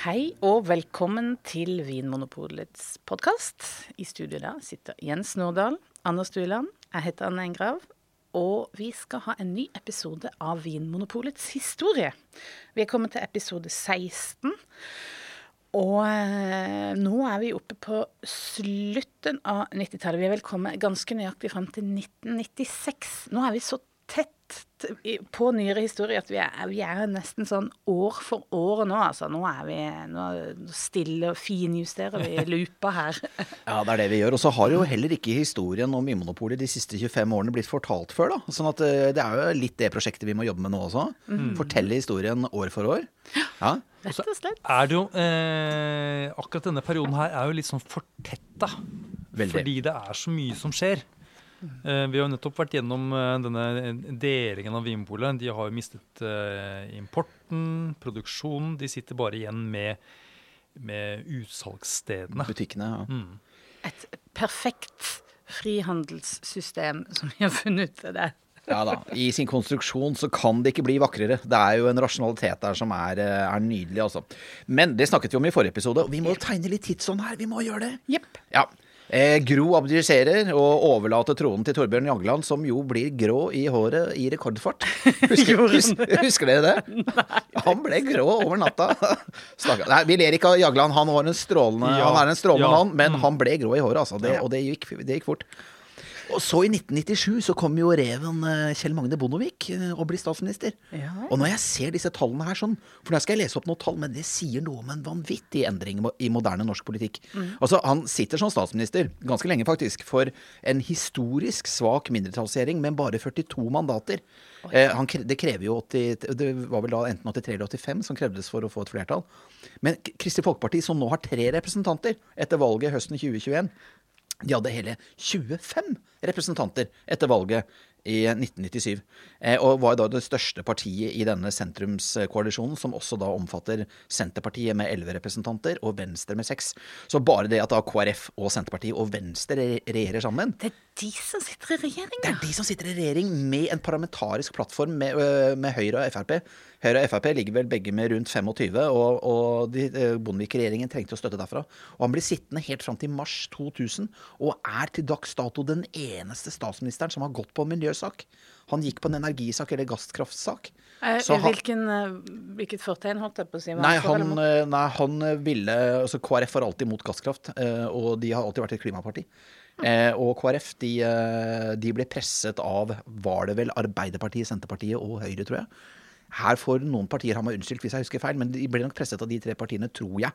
Hei og velkommen til Vinmonopolets podkast. I studio der sitter Jens Nordahl, Anders Dueland, jeg heter Anne Engrav. Og vi skal ha en ny episode av Vinmonopolets historie. Vi er kommet til episode 16. Og eh, nå er vi oppe på slutten av 90-tallet. Vi er vel kommet ganske nøyaktig frem til 1996. Nå er vi så tett på nyere historie at vi er, vi er, nesten sånn år for år nå, altså. Nå er vi nå stille og finjusterer vi loopa her. ja, det er det vi gjør. Og så har jo heller ikke historien om Vinmonopolet de siste 25 årene blitt fortalt før, da. Sånn at eh, det er jo litt det prosjektet vi må jobbe med nå også. Mm. Fortelle historien år for år. Ja. Rett og slett. Er det jo, eh, akkurat denne perioden her er jo litt sånn fortetta. Fordi det er så mye som skjer. Uh, vi har jo nettopp vært gjennom uh, denne delingen av Vinpolet. De har jo mistet uh, importen, produksjonen. De sitter bare igjen med, med utsalgsstedene. Butikkene, ja. Mm. Et perfekt frihandelssystem som vi har funnet ut. Det. Ja da. I sin konstruksjon så kan det ikke bli vakrere. Det er jo en rasjonalitet der som er, er nydelig, altså. Men det snakket vi om i forrige episode, og vi må tegne litt tidsånd her. Vi må gjøre det. Yep. Ja. Eh, Gro abdiserer og overlater tronen til Torbjørn Jagland, som jo blir grå i håret i rekordfart. Husker, husker, dere det? Nei. Han ble grå over natta. Nei, vi ler ikke av Jagland, han, var en strålende, ja, han er en strålende ja. mann, men mm. han ble grå i håret, altså. Det, og det gikk, det gikk fort. Og så i 1997 så kom jo reven eh, Kjell Magne Bondevik eh, og blir statsminister. Ja. Og når jeg ser disse tallene her sånn For nå skal jeg lese opp noen tall, men det sier noe om en vanvittig endring i moderne norsk politikk. Mm. Altså, han sitter som statsminister, ganske lenge faktisk, for en historisk svak mindretallsregjering med bare 42 mandater. Eh, han, det krever jo 80, Det var vel da enten 83 eller 85 som krevdes for å få et flertall. Men Kristelig Folkeparti, som nå har tre representanter etter valget høsten 2021 de hadde hele 25 representanter etter valget i 1997. Eh, og var da det største partiet i denne sentrumskoalisjonen, som også da omfatter Senterpartiet med elleve representanter og Venstre med seks. Så bare det at da KrF og Senterpartiet og Venstre regjerer sammen Det de som sitter i regjering, ja. Det er de som sitter i regjering med en parlamentarisk plattform med, med Høyre og Frp. Høyre og Frp ligger vel begge med rundt 25, og, og Bondevik-regjeringen trengte å støtte derfra. Og han blir sittende helt fram til mars 2000, og er til dags dato den eneste statsministeren som har gått på miljøsak. Han gikk på en energisak eller gasskraftsak. Eh, Hvilken, hvilket fortegn holdt jeg på å si? Nei han, nei, han, ville altså KrF var alltid mot gasskraft, og de har alltid vært et klimaparti. Eh, og KrF de, de, ble presset av, var det vel Arbeiderpartiet, Senterpartiet og Høyre, tror jeg. Her får noen partier ha meg unnskyldt hvis jeg husker feil, men de ble nok presset av de tre partiene, tror jeg.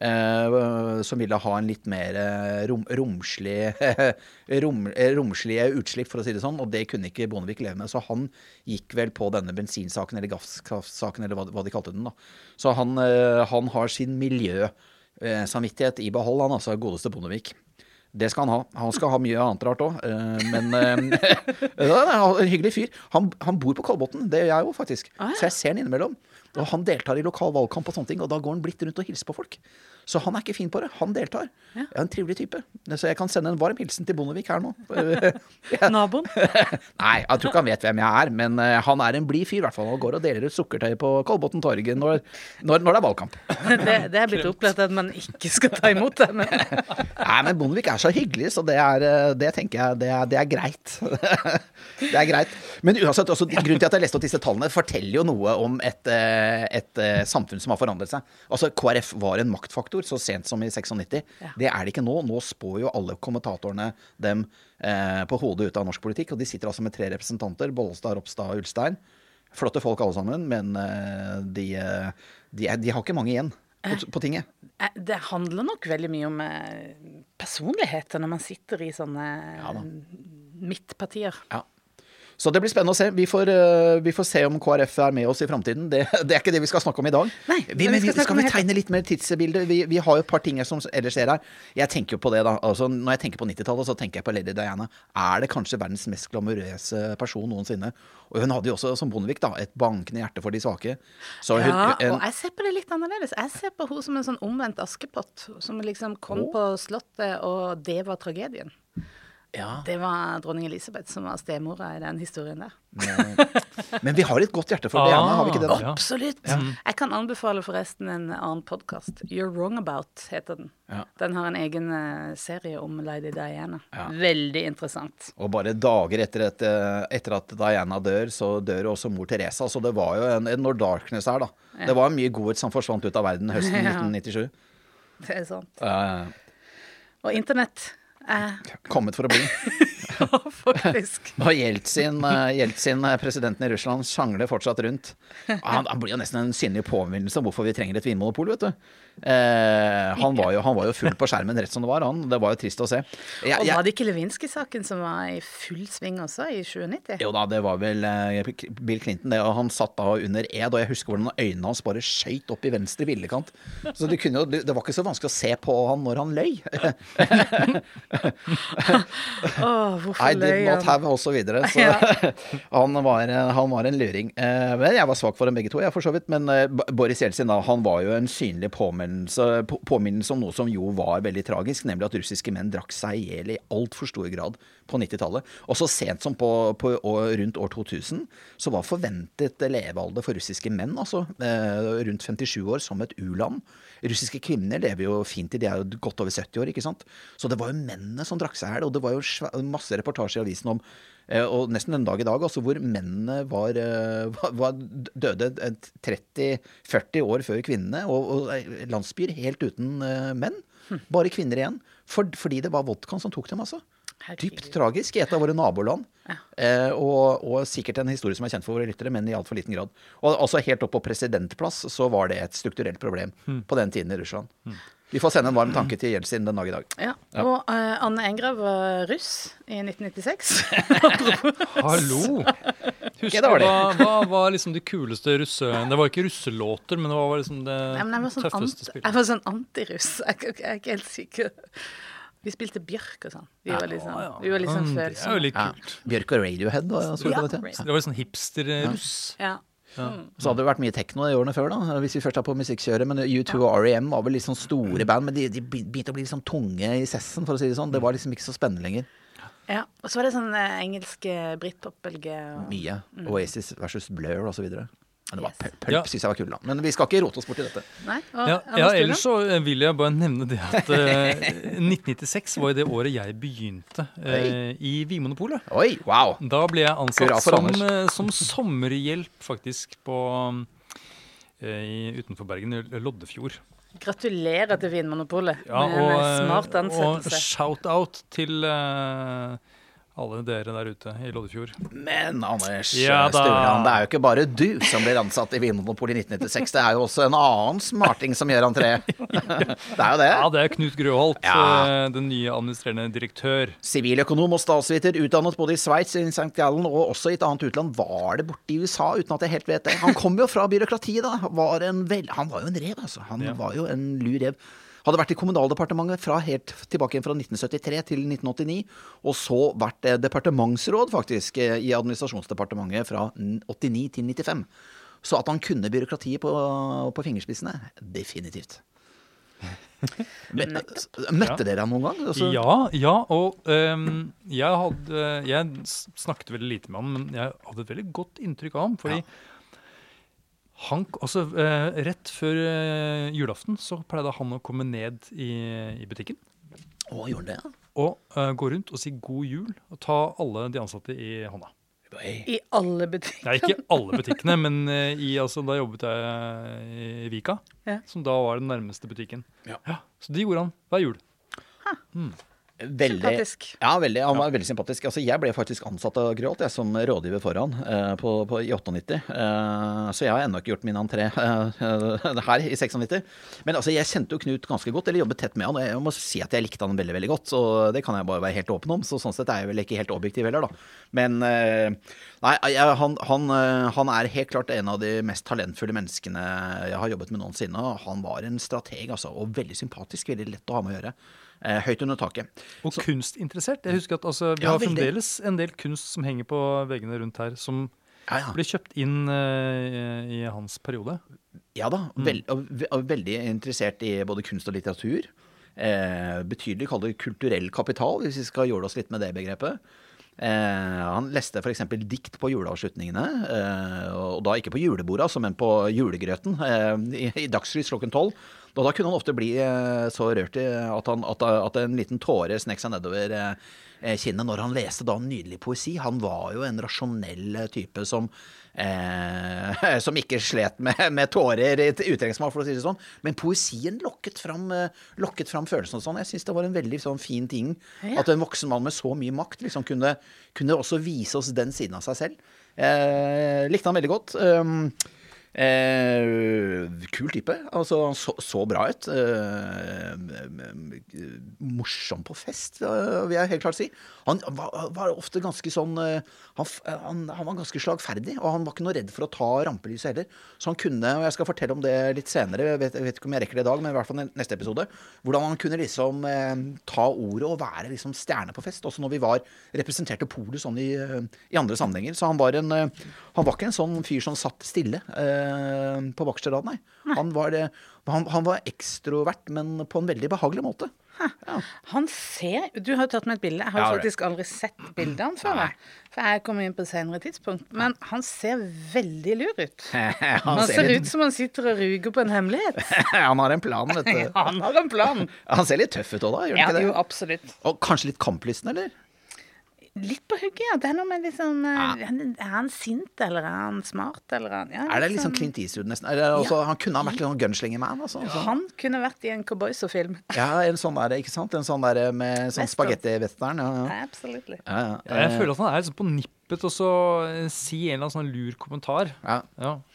Eh, som ville ha en litt mer uh, rom, romslig, rom, romslige utslipp, for å si det sånn. Og det kunne ikke Bondevik leve med. Så han gikk vel på denne bensinsaken eller gasskraftsaken, eller hva, hva, de kalte den. da. Så han, han har sin miljøsamvittighet i behold, han altså. Godeste Bondevik. Det skal han ha. Han skal ha mye annet rart òg. Eh, men uh, en hyggelig fyr. Han, han bor på Kolbotn, det gjør jeg jo faktisk. Ah, ja. Så jeg ser han innimellom. Og han deltar i lokal valgkamp og sånne ting, og da går han blitt rundt og hilser på folk. Så han er ikke fin på det. Han deltar. Ja. Jeg er en trivelig type. Så jeg kan sende en varm hilsen til Bondevik her nå. Naboen? Nei, jeg tror ikke han vet hvem jeg er, men uh, han er en blid fyr i hvert fall. Og går og deler ut sukkertøy på Kolbotn torget når, når, når, det er valgkamp. det, det er blitt opplevd at man ikke skal ta imot det, men Nei, men Bondevik er så hyggelig, så det, er, eh, det tenker jeg det er, det er greit. det er greit. Men uansett, også, grunnen til at jeg leste opp disse tallene, forteller jo noe om et, eh, et, et samfunn som har forandret seg. Altså, KrF var en maktfaktor faktor så sent som i 96. Ja. Det er det ikke nå. Nå spår jo alle kommentatorene dem eh, på hodet ut av norsk politikk. Og de sitter altså med tre representanter. Bollestad, Ropstad og Ulstein. Flotte folk alle sammen, men eh, de, eh, de, er, de, har ikke mange igjen på, eh, på tinget. Det handler nok veldig mye om personligheter når man sitter i sånne ja, midtpartier. Ja. Så det blir spennende å se. Vi får, uh, vi får se om KrF er med oss i framtiden. Det, det, er ikke det vi skal snakke om i dag. Nei, vi, men vi skal, skal vi tegne litt mer tidsbilde? Vi, vi, har jo et par ting som ellers skjer her. Jeg tenker jo på det da. Altså, når jeg tenker på 90-tallet, så tenker jeg på Lady Diana. Er det kanskje verdens mest glamorøse person noensinne? Og hun hadde jo også, som Bondevik, da, et bankende hjerte for de svake. Så ja, hun, en, og jeg ser på det litt annerledes. Jeg ser på henne som en sånn omvendt Askepott, som liksom kom oh. på Slottet, og det var tragedien. Ja. Det var dronning Elisabeth som var stemora i den historien der. Men, men vi har litt godt hjerte for Diana, har vi ikke det? da? Ja. Absolutt. Jeg kan anbefale forresten en annen podkast. You're Wrong About heter den. Ja. Den har en egen eh, serie om lady Diana. Veldig interessant. Og bare dager etter, et, eh, etter at Diana dør, så dør også mor Teresa. Så det var jo en, en Når Darkness her, da. Det var mye godhet som forsvant ut av verden høsten Ja. 1997. Det er sant. Eh, Og internett er kommet for å bli. ja, faktisk Og Jeltsin, eh, Jeltsin, eh, presidenten i Russland, sjangler fortsatt rundt. Han, han blir jo nesten en synlig påminnelse om hvorfor vi trenger et vinmonopol, vet du. Eh, han, var jo, han var jo full på skjermen rett som det var, han. Det var jo trist å se. Jeg, Og var det ikke Lewinsky-saken som var i full sving også, i 97? jo da, det var vel eh, Bill Clinton, det. Og han satt da under ed, og jeg husker hvordan øynene hans bare skøyt opp i venstre billekant. Så det, kunne jo, det var ikke så vanskelig å se på han når han løy. oh, hvorfor I did not have, og så videre. Så han, var, han var en luring. Eh, Men jeg var svak for dem begge to, jeg, for så vidt. Men eh, Boris Jeltsin da, han var jo en synlig påminnelse, på- påminnelse om noe som jo var veldig tragisk, nemlig at russiske menn drakk seg i hjel i altfor stor grad på 90-tallet. Og så sent som på, på rundt år 2000 så var forventet levealder for russiske menn altså eh, rundt 57 år som et u-land. Russiske kvinner lever jo fint i, de er jo godt over 70 år, ikke sant. Så det var jo mennene som drakk seg i hjel, og det var jo masse reportasjer i avisen om og nesten den dag i dag, altså, hvor mennene var, eh, var- døde eh, 30-40 år før kvinnene, og, og eh, landsbyer helt uten eh, menn. Bare kvinner igjen. For, fordi det var vodkaen som tok dem, altså. Herregud. Dypt tragisk i et av våre naboland. Eh, og, og sikkert en historie som er kjent for våre lyttere, men i altfor liten grad. Og altså helt opp på presidentplass så var det et strukturelt problem på den tiden i Russland. Vi får sende en varm tanke til Jeltsin den dag i dag. Ja. Og uh, Anne Engrav var russ i 1996. Hallo! Husker hva, hva var liksom de kuleste russe... Det var ikke russelåter, men hva var liksom det Nei, men var sånn, tøffeste spillet? jeg var sånn antiruss. Jeg, jeg, jeg er ikke helt sikker. Vi spilte Bjørk og sånn. Vi var litt sånn, vi var litt sånn Det jo følsomme. Ja. kult. Bjørk og Radiohead og Ja. Det var litt sånn hipster-russ. Ja. Så hadde det vært mye tekno i årene før, da, hvis vi først er på musikkjøret. Men U2 og R.E.M. var vel litt sånn store band, men de, de begynte å bli litt sånn tunge i sessen, for å si det sånn. Det var liksom ikke så spennende lenger. ja. Og så var det sånn eh, engelske britpop-bølge. og- Mye. Oasis versus Blur og så videre. Det var pulp Ja. syns jeg var kul, da. Men vi skal ikke rote oss bort i dette. Nei? Og, Ja, ja, ellers så eh, vil jeg bare nevne det at eh, 1996 var jo det året jeg begynte eh, i Vinmonopolet. Oi, wow! Da ble jeg ansatt som, eh, som sommerhjelp, faktisk, på eh, i, utenfor Bergen, i Loddefjord. Gratulerer til Vinmonopolet Ja, med og, eh, smart ansettelse. og shout-out til eh, alle dere der ute i Loddefjord. Men Anders Ja. Sturland, det er jo ikke bare du som blir ansatt i Vinmonopolet i 1996. Det er jo også en annen smarting som gjør entré. det er jo det. Ja, det er Knut Grøholt, Ja. eh, den nye administrerende direktør. Siviløkonom og statsviter, utdannet både i Sveits, i St. Gallen og også i et annet utland. Var det borte i USA, uten at jeg helt vet det? Han kom jo fra byråkratiet, da. Var en vel... Han var jo en rev, altså. Han Ja. var jo en lur rev. Hadde vært i Kommunaldepartementet fra helt tilbake igjen fra 1973 til 1989. Og så vært eh, departementsråd, faktisk, eh, i Administrasjonsdepartementet fra 89 til 95. Så at han kunne byråkratiet på, på fingerspissene, definitivt. Men, møtte dere han noen gang? Altså, Ja, ja, og um, jeg hadde Jeg snakket veldig lite med han, men jeg hadde et veldig godt inntrykk av ham. Fordi Ja. Han Altså, eh, rett før eh, julaften så pleide han å komme ned i, i butikken. Å, gjorde han det? Og eh, gå rundt og si god jul og ta alle de ansatte i hånda. I alle butikker. Nei, ikke alle butikkene, men eh, i, altså, da jobbet jeg i Vika, Ja. som da var den nærmeste butikken. Ja. Så det gjorde han hver jul. Veldig, Sympatisk. Ja, veldig, han var veldig sympatisk. Altså, jeg ble faktisk ansatt av Gråt jeg, som rådgiver for han eh, på, på, i 98. Uh, så jeg har ennå ikke gjort min entré uh, her i 96. Men altså, jeg kjente jo Knut ganske godt, eller jobbet tett med han. Og jeg må si at jeg likte han veldig veldig godt. Så det kan jeg bare være helt åpen om. Så sånn sett er jeg vel ikke helt objektiv heller, da. Men eh, nei, jeg, han, han, eh, han er helt klart en av de mest talentfulle menneskene jeg har jobbet med noensinne. Han var en strateg, altså. Og veldig sympatisk. Veldig lett å ha med å gjøre. Eh, høyt under taket. Og kunstinteressert. Jeg husker at altså, Vi Ja, har fremdeles en del kunst som henger på veggene rundt her, som Ja, ja. ble kjøpt inn eh, i hans periode. Ja da, Veld, og, og veldig interessert i både kunst og litteratur. eh, betydelig kall det kulturell kapital, hvis vi skal jåle oss litt med det begrepet. Eh, han leste f.eks. dikt på juleavslutningene, eh, og da ikke på julebordet, altså, men på julegrøten eh, i, i dagslys klokken tolv. Og da kunne han ofte bli eh, så rørt i at, han, at, at en liten tåre snek seg nedover eh, kinnet når han leste da nydelig poesi. Han var jo en rasjonell type som Eh, som ikke slet med, med tårer i uttrykksmål, for å si det sånn. Men poesien lokket fram, lokket fram følelsene og sånn. Jeg syns det var en veldig sånn fin ting ja. at en voksen mann med så mye makt liksom kunne, kunne også vise oss den siden av seg selv. Eh, likte han veldig godt. Um, Eh, kul type. Altså, han så, så, bra ut. Eh, morsom på fest, vil jeg helt klart si. Han var, var ofte ganske sånn eh, han, han, han, var ganske slagferdig, og han var ikke noe redd for å ta rampelyset heller. Så han kunne, og jeg skal fortelle om det litt senere, jeg vet, jeg vet ikke om jeg rekker det i dag, men i hvert fall neste episode, hvordan han kunne liksom eh, ta ordet og være liksom stjerne på fest, også når vi var representerte polet sånn i, i, andre sammenhenger. Så han var, en, han var ikke en sånn fyr som satt stille. Eh, Eh, på bakerste rad, nei. Han var, han, han var, ekstrovert, men på en veldig behagelig måte. Ja. Han ser Du har jo tatt med et bilde. Jeg har ja, faktisk aldri sett bildet hans før. For jeg kom inn på et senere tidspunkt. Men han ser veldig lur ut. han, han ser, ser ut som han sitter og ruger på en hemmelighet. han har en plan, vet du. han har en plan. Han ser litt tøff ut òg, da? Gjør han ja, ikke det? Jo, absolutt. Og kanskje litt kamplysten, eller? Litt på hugget, ja. Det er noe med liksom ja. Er han sint, eller er han smart, eller er han ja, Er det liksom, Clint Eastwood, nesten? Også, ja. Han kunne ha vært litt sånn gunslinger-man. Altså, altså. Han kunne vært i en cowboyso-film. Ja, en sånn der, ikke sant? En sånn der med sånn spagetti-western. Ja, ja. Absolutt. jeg føler at han er liksom på nippet og så si en eller annen sånn lur kommentar. Ja.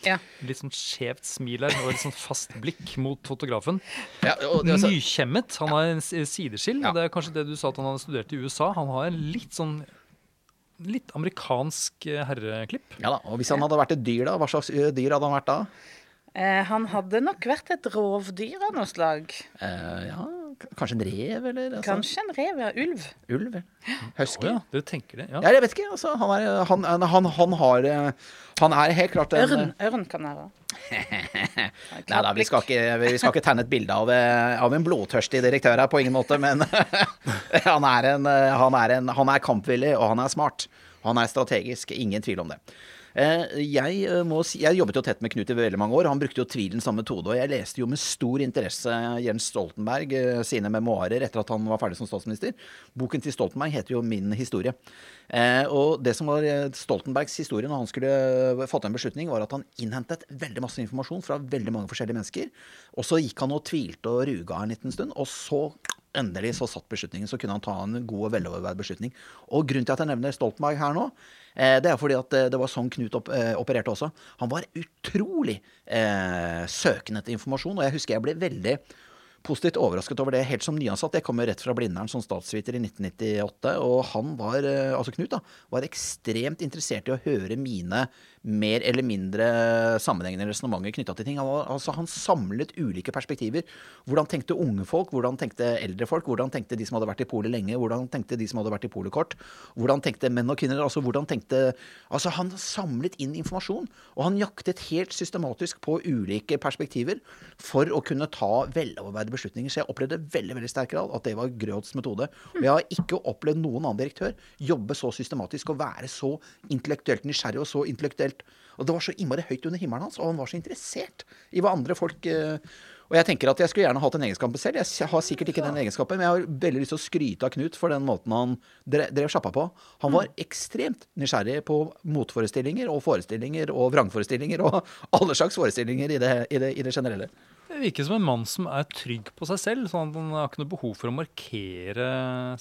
ja. Litt sånn skjevt smil her og litt sånn fast blikk mot fotografen. Ja, altså, Nykjemmet. Han har en sideskill. Ja. Det er kanskje det du sa at han hadde studert i USA. Han har en litt sånn litt amerikansk eh, herreklipp. Ja da, og Hvis han hadde vært et dyr, da? Hva slags eh, dyr hadde han vært da? Eh, han hadde nok vært et rovdyr av noe slag. Eh, ja, Kanskje en rev, eller? Altså. Kanskje en rev, ja. Ulv. Ulv, Husky. Oh, ja. Du tenker det, ja. ja. Jeg vet ikke. Altså, han, er, han, han, han, har Han er helt klart en Ørn, ørn kan være. Nei da, vi skal, ikke, vi skal ikke tegne et bilde av, av, en blodtørstig direktør her, på ingen måte. Men han er, en, han, er en, han er kampvillig, og han er smart. Han er strategisk. Ingen tvil om det. Eh, jeg, eh, må si, jeg jobbet jo tett med Knut i veldig mange år. Han brukte jo tvilens samme metode. Og jeg leste jo med stor interesse Jens Stoltenberg eh, sine memoarer etter at han var ferdig som statsminister. Boken til Stoltenberg heter jo Min historie. og det som var Stoltenbergs historie når han skulle fått en beslutning, var at han innhentet veldig masse informasjon fra veldig mange forskjellige mennesker. Og så gikk han og tvilte og ruga en liten stund. Og så endelig så satt beslutningen, så kunne han ta en god og veloverveid beslutning. Og grunnen til at jeg nevner Stoltenberg her nå, Eh, det er fordi at eh, det var sånn Knut eh, opererte også. Han var utrolig eh, søkende etter informasjon, og jeg husker jeg ble veldig positivt overrasket over det helt som nyansatt. Jeg kom jo rett fra Blindern som statsviter i 1998, og han var, altså Knut, da, var ekstremt interessert i å høre mine mer eller mindre sammenhengende resonnementer knytta til ting. Han, altså, han samlet ulike perspektiver. Hvordan tenkte unge folk, hvordan tenkte eldre folk, hvordan tenkte de som hadde vært i polet lenge, hvordan tenkte de som hadde vært i polet kort, hvordan tenkte menn og kvinner, altså hvordan tenkte Altså, han samlet inn informasjon, og han jaktet helt systematisk på ulike perspektiver for å kunne ta veloverveide beslutninger. Så jeg opplevde veldig veldig sterk grad at det var Grøds metode. Og jeg har ikke opplevd noen annen direktør jobbe så systematisk og være så intellektuelt nysgjerrig og så intellektuelt helt Og det var så innmari høyt under himmelen hans, og han var så interessert i hva andre folk uh, og jeg tenker at jeg skulle gjerne hatt den egenskapen selv. Jeg har sikkert ikke den egenskapen, men jeg har veldig lyst til å skryte av Knut for den måten han drev sjappa på. Han var ekstremt nysgjerrig på motforestillinger og forestillinger og vrangforestillinger og alle slags forestillinger i det, i det, i det generelle. Det virker som en mann som er trygg på seg selv. sånn at Han har ikke noe behov for å markere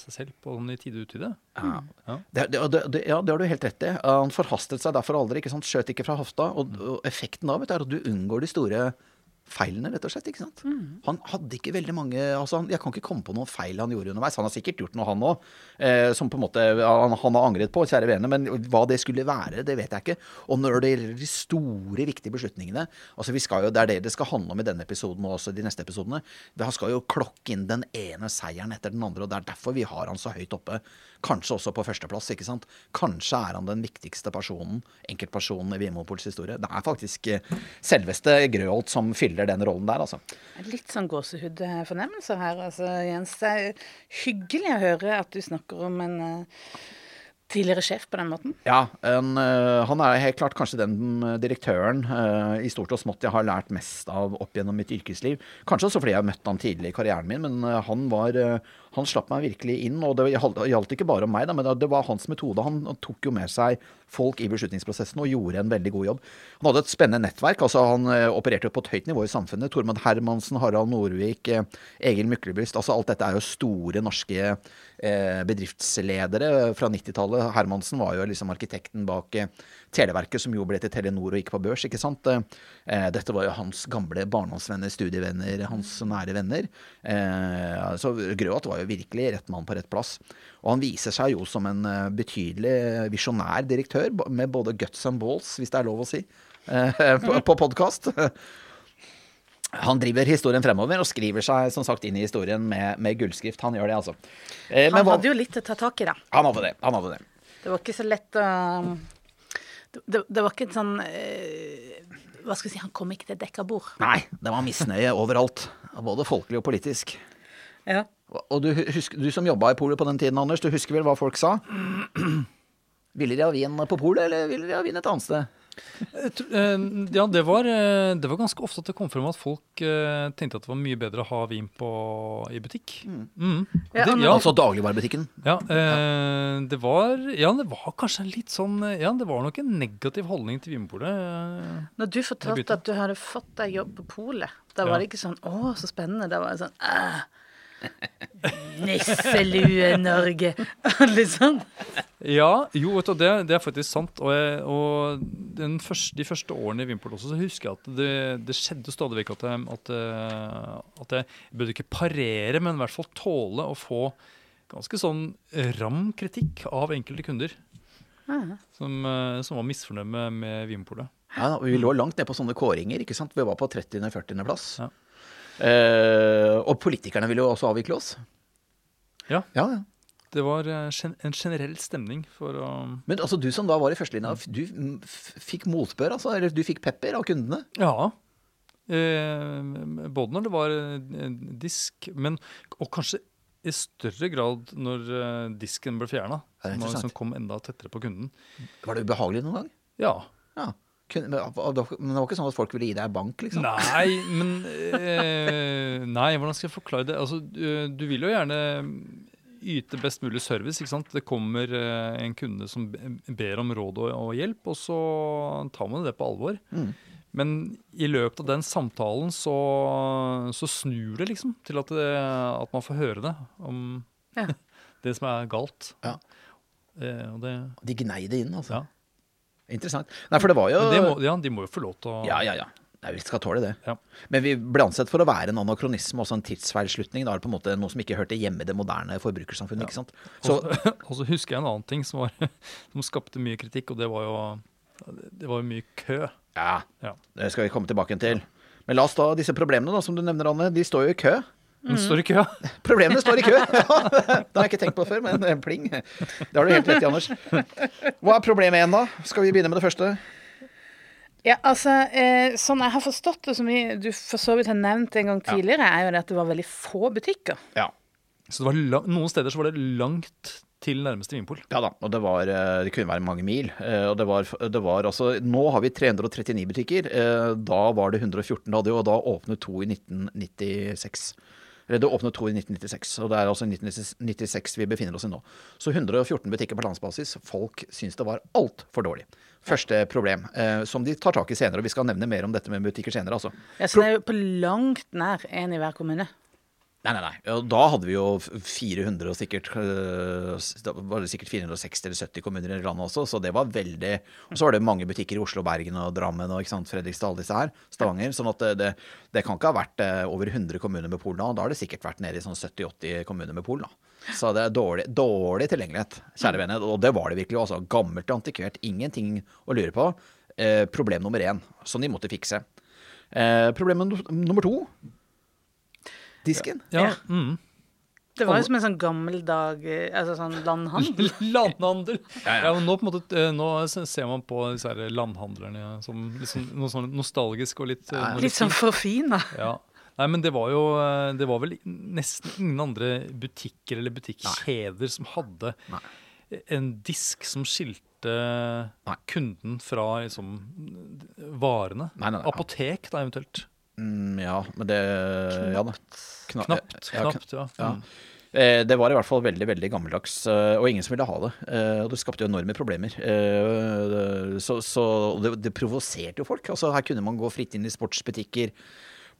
seg selv på den i tide og utide. Ja. Ja. Det, det, det, ja, det har du helt rett i. Han forhastet seg derfor aldri. ikke sant? Skjøt ikke fra hofta. Og, og effekten av det er at du unngår de store feilene, rett og slett. ikke sant? Mm. Han hadde ikke veldig mange altså Jeg kan ikke komme på noen feil han gjorde underveis. Han har sikkert gjort noe, han òg, eh, som på en måte han, han, har angret på, kjære vene. Men hva det skulle være, det vet jeg ikke. Og når det gjelder de store, viktige beslutningene altså vi skal jo, Det er det det skal handle om i denne episoden og også de neste episodene. Han skal jo klokke inn den ene seieren etter den andre, og det er derfor vi har han så høyt oppe. Kanskje også på førsteplass. ikke sant? Kanskje er han den viktigste personen, enkeltpersonen i Vimopols historie. Det er faktisk eh, selveste Grøholt som fyller spiller den rollen der, altså. Litt sånn gåsehudfornemmelser her, altså, Jens. Det er hyggelig å høre at du snakker om en uh, tidligere sjef på den måten? Ja, en, uh, han er helt klart kanskje den direktøren uh, i stort og smått jeg har lært mest av opp gjennom mitt yrkesliv. Kanskje også fordi jeg har møtt han tidlig i karrieren min, men uh, han var han slapp meg virkelig inn, og det gjaldt ikke bare om meg, da, men det var hans metode. Han tok jo med seg folk i beslutningsprosessen og gjorde en veldig god jobb. Han hadde et spennende nettverk. altså Han eh, opererte på et høyt nivå i samfunnet. Tormod Hermansen, Harald Norvik, eh, Egil Myklebust. altså Alt dette er jo store norske eh, bedriftsledere fra 90-tallet. Hermansen var jo liksom arkitekten bak Televerket, som jo ble til Telenor og gikk på børs. ikke sant? Eh, dette var jo hans gamle barndomsvenner, studievenner, hans nære venner. Eh, så Grøat var jo virkelig rett mann på rett plass. Og han viser seg jo som en eh, betydelig visjonær direktør, med både guts and balls, hvis det er lov å si, eh, på, på podkast. Han driver historien fremover og skriver seg som sagt inn i historien med, med gullskrift. Han gjør det, altså. Eh, han hadde jo litt å ta tak i, da. Han hadde det. han hadde det. Det var ikke så lett å det, det, var ikke et sånn eh, Hva skal vi si, han kom ikke til dekka bord. Nei, det var misnøye overalt. Både folkelig og politisk. Ja. Og du, husker, du som jobba i polet på den tiden, Anders, du husker vel hva folk sa? Ville de ha vin på polet, eller ville de ha vin et annet sted? Eh, ja, det var, eh, det var, ganske ofte at det kom frem at folk uh, tenkte at det var mye bedre å ha vin på, i butikk. Mm. Mm. Ja, det, ja. Altså dagligvarebutikken? Ja, eh, det var, ja, det var kanskje litt sånn Ja, det var nok en negativ holdning til Vinmonopolet. Uh, Når du fortalte at du hadde fått deg jobb på polet, da var det ikke sånn 'Å, så spennende'. Da var det sånn Æh. Nisselue-Norge. liksom. sånn. Ja, jo, vet du, det, det er faktisk sant. Og, jeg, og første, de første årene i Vimport også, så husker jeg at det, det skjedde stadig vekk at jeg, at, at jeg burde ikke parere, men i hvert fall tåle å få ganske sånn ram kritikk av enkelte kunder. Som, som, var misfornøyd med, med Vinpolet. Ja, vi lå langt ned på sånne kåringer. ikke sant? Vi var på 30.-40. plass. Ja. Uh, og politikerne ville jo også avvikle oss. Ja. ja, ja. Det var eh, en generell stemning for å Men altså, du som da var i førstelinja, du fikk motbør, altså? Eller du fikk pepper av kundene? Ja. Eh, både når det var eh, disk, men og kanskje i større grad når disken ble fjerna. Som kom enda tettere på kunden. Var det ubehagelig noen gang? Ja. ja. Men det var ikke sånn at folk ville gi deg bank, liksom? Nei, men eh, Nei, hvordan skal jeg forklare det? Altså, du, du, vil jo gjerne yte best mulig service. ikke sant? Det kommer eh, en kunde som ber om råd og, og, hjelp, og så tar man det på alvor. Mm. Men i løpet av den samtalen så, så snur det liksom til at, det, at man får høre det om ja. det som er galt. Ja. Eh, det, de gnei det inn, altså? Ja. Interessant. Nei, for det var jo det må, Ja, de må jo få lov til å Ja, ja, ja. Nei, vi skal tåle det. Ja. Men vi ble ansett for å være en anakronisme, også en tidsfeilslutning. Da er det på en måte noe som ikke hørte hjemme i det moderne forbrukersamfunnet. Ja. ikke sant? Så, og så husker jeg en annen ting som, var, som, skapte mye kritikk, og det var jo det var jo mye kø. Ja, ja, det skal vi komme tilbake til. Men la oss ta disse problemene da, som du nevner, Anne. De står jo i kø. Den står i kø. Problemene står i kø! Ja, det har jeg ikke tenkt på før, men eh, pling. Det har du helt rett i, Anders. Hva er problemet igjen, da? Skal vi begynne med det første? Ja, altså, eh, Sånn jeg har forstått det, som du for så vidt har nevnt en gang tidligere, ja. er jo det at det var veldig få butikker. Ja. Så det var lang, noen steder så var det langt til nærmeste vinpol. Ja da, og det, var, eh, det kunne være mange mil. Og det var, det var altså Nå har vi 339 butikker. Da var det 114 da, og da åpnet to i 1996. Det åpnet to i 1996, og det er altså 1996 vi befinner oss i nå. Så 114 butikker på landsbasis. Folk syns det var altfor dårlig. Første problem, eh, som de tar tak i senere. og Vi skal nevne mer om dette med butikker senere. altså. Ja, Så det er jo på langt nær én i hver kommune? Nei, nei, nei. Da hadde vi jo 400 og sikkert øh, Da var det sikkert 460 eller 70 kommuner i landet også, så det var veldig Og så var det mange butikker i Oslo, Bergen og Drammen og ikke sant, Fredrikstad, alle disse her. Stavanger. sånn at det, det, kan ikke ha vært øh, over 100 kommuner med pol da. Da har det sikkert vært nede i sånn 70-80 kommuner med pol. da. Så det er dårlig, dårlig tilgjengelighet, kjære venner. Og det var det virkelig. altså Gammelt og antikvert. Ingenting å lure på. Eh, problem nummer én, som de måtte fikse. Eh, problem nummer to disken. Ja, mm. Det var jo som en sånn gammeldag altså sånn landhandel. landhandel! Ja, ja. nå, på en måte, nå ser man på disse her landhandlerne som liksom, noe sånn nostalgisk og litt ja, Litt sånn forfina. Ja. Nei, men det var jo Det var vel nesten ingen andre butikker eller butikkjeder som hadde Nei. en disk som skilte nei. kunden fra liksom varene. Nei, Apotek, da, eventuelt. Mm, ja, men det Ja da. Kna knapt. Ja, knapt, ja. ja. Mm. Eh, det var i hvert fall veldig veldig gammeldags, eh, og ingen som ville ha det. Eh, og det skapte jo enorme problemer. Så, så det, det provoserte jo folk. Altså Her kunne man gå fritt inn i sportsbutikker,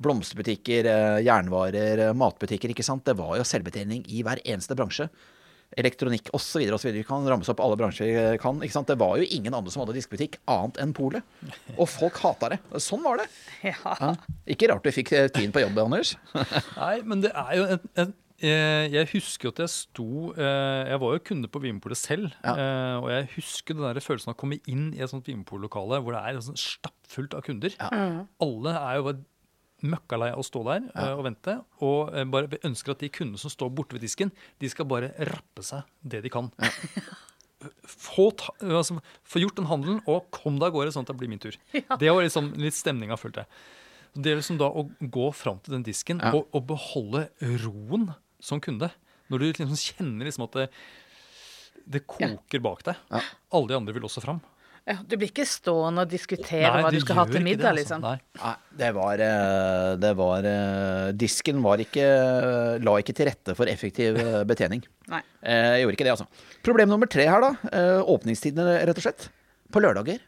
blomsterbutikker, jernvarer, matbutikker. ikke sant? Det var jo selvbetjening i hver eneste bransje elektronikk osv. Vi kan ramse opp alle bransjer vi kan. ikke sant? Det var jo ingen andre som hadde diskbutikk annet enn polet. Og folk hata det. Sånn var det. Ja. Ja. Ikke rart du fikk eh, tiden på jobb, Anders. Nei, men det er jo en, en jeg husker at jeg sto eh, Jeg var jo kunde på Vinmonopolet selv. Ja. Eh, og jeg husker den der følelsen av å komme inn i et sånt Vinmonopol-lokale hvor det er sånn stappfullt av kunder. Ja. Alle er jo møkkalei av å stå der ja. uh, og vente. Og uh, bare ønsker at de kundene som står borte ved disken, de skal bare rappe seg det de kan. Ja. Få, ta, altså, få, gjort den handelen, og kom deg av gårde, sånn at det blir min tur. Ja. Det var liksom litt stemninga, følte jeg. Det er liksom da å gå fram til den disken og, og, beholde roen som kunde. Når du liksom kjenner liksom at det, det koker bak deg. Alle de andre vil også fram. Ja, du blir ikke stående og diskutere Nei, hva du skal ha til middag, det, altså. liksom. Nei. Nei, det var, eh, det var eh, Disken var ikke La ikke til rette for effektiv eh, betjening. Nei. Jeg gjorde ikke det, altså. Problem nummer tre her, da. Åpningstidene, rett og slett. På lørdager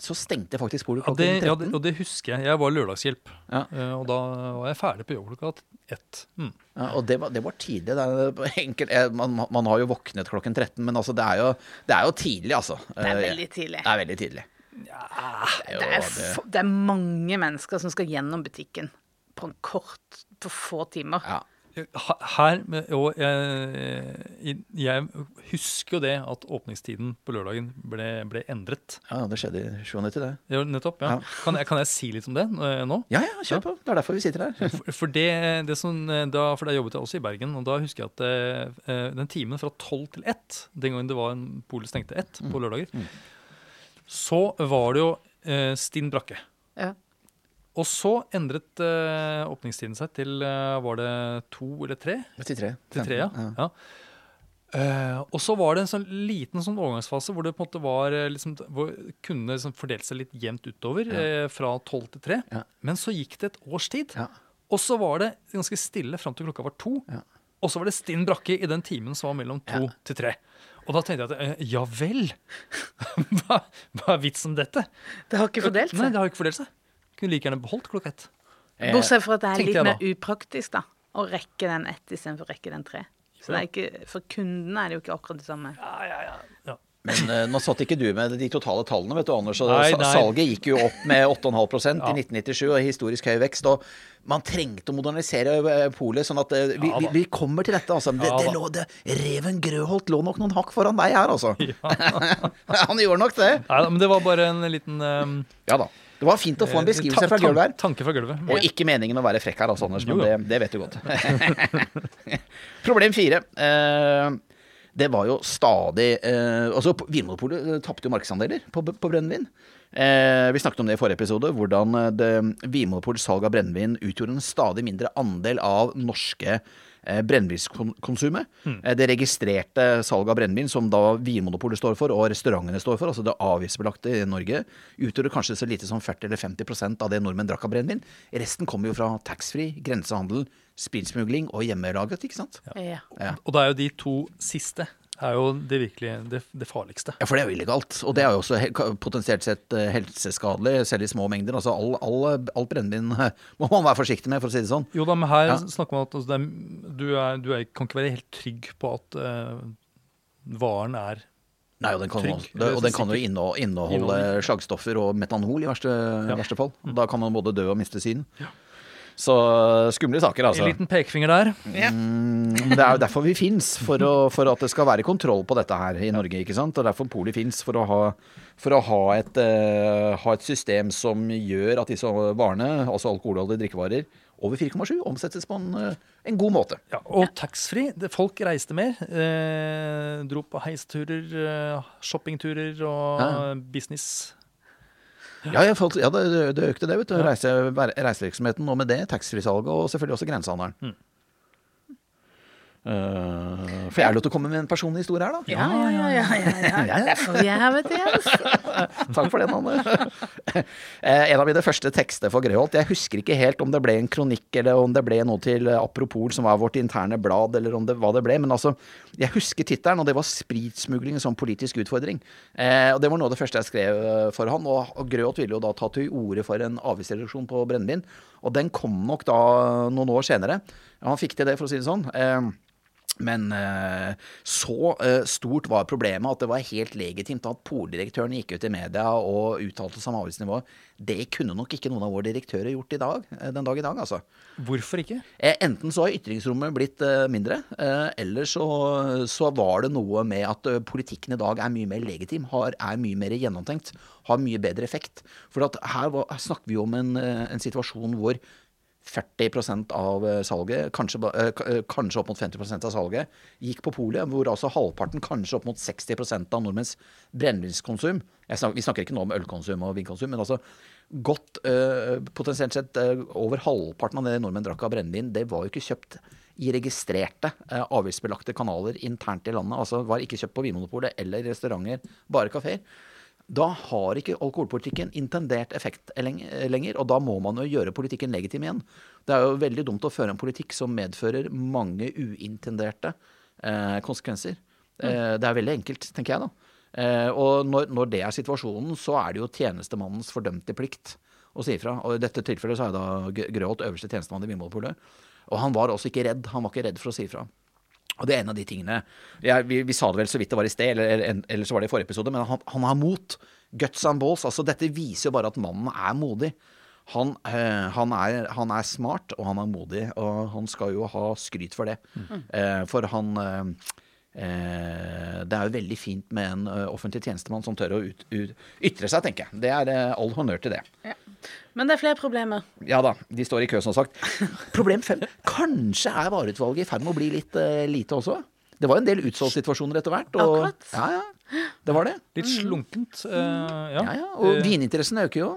så stengte faktisk polet klokka ja, 13. Ja, det, og det husker jeg. Jeg var lørdagshjelp. Ja. Uh, og da var jeg ferdig på jobb klokka ett. Mm. Ja, og det var, det var tidlig. Det enkelt, man, man, har jo våknet klokken 13, men altså, det, er jo, det er jo tidlig, altså. Det er veldig tidlig. Det er veldig tidlig. Ja, det, er jo, det, er mange mennesker som skal gjennom butikken på en kort, på få timer. Ja. Her, og jeg, jeg, husker jo det at åpningstiden på lørdagen ble, ble endret. Ja, det skjedde i 97, det. Ja, nettopp, ja. ja. Kan, jeg, kan, jeg, si litt om det eh, nå? Ja, ja, kjør på. Det er derfor vi sitter her. For, for, det, det som, da, for da jobbet jeg også i Bergen, og da husker jeg at uh, den timen fra tolv til ett, den gangen det var en polet stengte ett på mm. lørdager, mm. så var det jo stinn brakke. Ja. Og så endret uh, åpningstiden seg til uh, Var det to eller tre? Til tre. Til tre, ja. ja. Uh, og så var det en sånn liten sånn overgangsfase hvor det på en måte var liksom, hvor kunne liksom fordelt seg litt jevnt utover. Ja. fra tolv til tre. Ja. Men så gikk det et års tid. Ja. Og så var det ganske stille fram til klokka var to. Og så var det stinn brakke i den timen som var mellom to til tre. Og da tenkte jeg at ja vel! hva, hva, er vitsen med dette? Det har ikke fordelt seg. Nei, det har ikke fordelt seg. Kunne like gjerne beholdt klokka ett. Eh, Bortsett fra at det er litt mer upraktisk da, å rekke den ett istedenfor å rekke den tre. Så ikke, For kundene er det jo ikke akkurat det samme. Ja, ja, ja. ja. Men uh, nå satt ikke du med de totale tallene, vet du, Anders. Nei, nei. Salget gikk jo opp med 8,5 ja. i 1997, og historisk høy vekst. og man trengte å modernisere eh, polet, sånn at uh, vi, ja, vi, vi, kommer til dette. Altså. Ja, det lå, det, Reven Grøholt lå nok noen hakk foran deg her, altså. Han gjorde nok det. Nei, men det var bare en liten um... Ja da. Det var fint å få en eh, beskrivelse fra gulvet her. Tanke fra gulvet. Og ikke meningen å være frekk her, altså, Anders, men det, det, vet du godt. Problem fire. Eh, det var jo stadig eh, Altså, Vinmonopolet tapte jo markedsandeler på, på brennevin. Eh, vi snakket om det i forrige episode, hvordan Vinmonopolets salg av brennevin utgjorde en stadig mindre andel av norske Eh, brennevinskonsumet. Mm. Det registrerte salget av brennevin, som da Vinmonopolet står for, og restaurantene står for, altså det avgiftsbelagte i Norge, utgjorde kanskje så lite som 40 eller 50% av det nordmenn drakk av brennevin. Resten kommer jo fra taxfree, grensehandel, spillsmugling og hjemmelaget, ikke sant? Ja. Ja. Og det er jo de to siste er jo det virkelig det, det, farligste. Ja, for det er jo illegalt. Og det er jo også potensielt sett eh, helseskadelig, selv i små mengder. Altså all, all, alt brennevin må man være forsiktig med, for å si det sånn. Jo da, men her ja. snakker man om at altså, er, du, er, du er, kan ikke være helt trygg på at uh, varen er Nei, og den kan, trygg, det, og den kan jo inneholde, slagstoffer og metanol i verste, ja. verste fall. Da kan man både dø og miste synet. Ja. Så skumle saker, altså. En liten pekefinger der. Mm, det er jo derfor vi fins, for, for, at det skal være kontroll på dette her i Norge. ikke sant? Og derfor Poli fins, for å, ha, for å ha, et, uh, ha, et, system som gjør at disse varene, altså alkoholholdige drikkevarer, over 4,7 omsettes på en uh, en god måte. Ja, og taxfree. Folk reiste mer. Eh, dro på heisturer, eh, shoppingturer og ja. business. Ja, folk, ja det, det, økte det, vet du. Reise, reisevirksomheten og med det taxfree-salget og selvfølgelig også grensehandelen. Mm. Uh, for jeg lov til å komme med en personlig historie her, da? Ja, ja, ja. ja, ja, ja. Er vet du. Takk for det, Nanne. Eh, en av mine første tekster for Grøholt. Jeg husker ikke helt om det ble en kronikk eller om det ble noe til Apropol, som var vårt interne blad, eller om det, hva det ble. Men altså, jeg husker tittelen, og det var 'Spritsmugling som politisk utfordring'. Uh, og Det var noe av det første jeg skrev eh, for han. Og, og Grøholt ville jo da ta til orde for en avgiftsreduksjon på brennevin. Og den kom nok da noen år senere. Han fikk til det, for å si det sånn. Men eh, så eh, stort var problemet at det var helt legitimt at poldirektøren gikk ut i media og uttalte seg om avgiftsnivået. Det kunne nok ikke noen av våre direktører gjort i dag, eh, den dag i dag, altså. Hvorfor ikke? Enten så har ytringsrommet blitt mindre, eller så, så, var det noe med at politikken i dag er mye mer legitim, har, er mye mer gjennomtenkt, har mye bedre effekt. For her, var, her snakker vi om en, en situasjon hvor 40 av eh, salget, kanskje, eh, eh, kanskje, opp mot 50% av salget, gikk på polet, hvor altså halvparten, kanskje opp mot 60% av nordmenns brennevinskonsum Vi snakker ikke nå om ølkonsum og vinkonsum, men altså godt Potensielt sett over halvparten av det nordmenn drakk av brennevin, det var jo ikke kjøpt i registrerte avgiftsbelagte kanaler internt i landet. Altså var ikke kjøpt på Vinmonopolet eller restauranter, bare kafeer. Da har ikke alkoholpolitikken intendert effekt lenger, og da må man jo gjøre politikken legitim igjen. Det er jo veldig dumt å føre en politikk som medfører mange uintenderte eh, konsekvenser. Mm. Eh, det er veldig enkelt, tenker jeg da. Eh, og når, når, det er situasjonen, så er det jo tjenestemannens fordømte plikt å si ifra. Og i dette tilfellet så er da Grøholt øverste tjenestemann i Vinmonopolet. Og han var også ikke redd. Han var ikke redd for å si ifra. Og det er en av de tingene jeg, vi, vi, sa det vel så vidt det var i sted, eller, eller, eller så var det i forrige episode, men han, han, har mot. Guts and balls. Altså, dette viser jo bare at mannen er modig. Han, øh, han, er, han, er, smart, og han er modig, og han skal jo ha skryt for det. Mm. Uh, for han uh, Det er jo veldig fint med en offentlig tjenestemann som tør å ut, ut, ytre seg, tenker jeg. Det er all honnør til det. Ja. Men det er flere problemer. Ja da, de står i kø, som sagt. Problem fem. Kanskje er vareutvalget i ferd med å bli litt uh, lite også? Det var en del utsolgtsituasjoner etter hvert. Og, Akkurat. Ja, ja, det var det. Litt slunkent. Uh, ja. ja, ja. Og uh, vininteressen øker jo.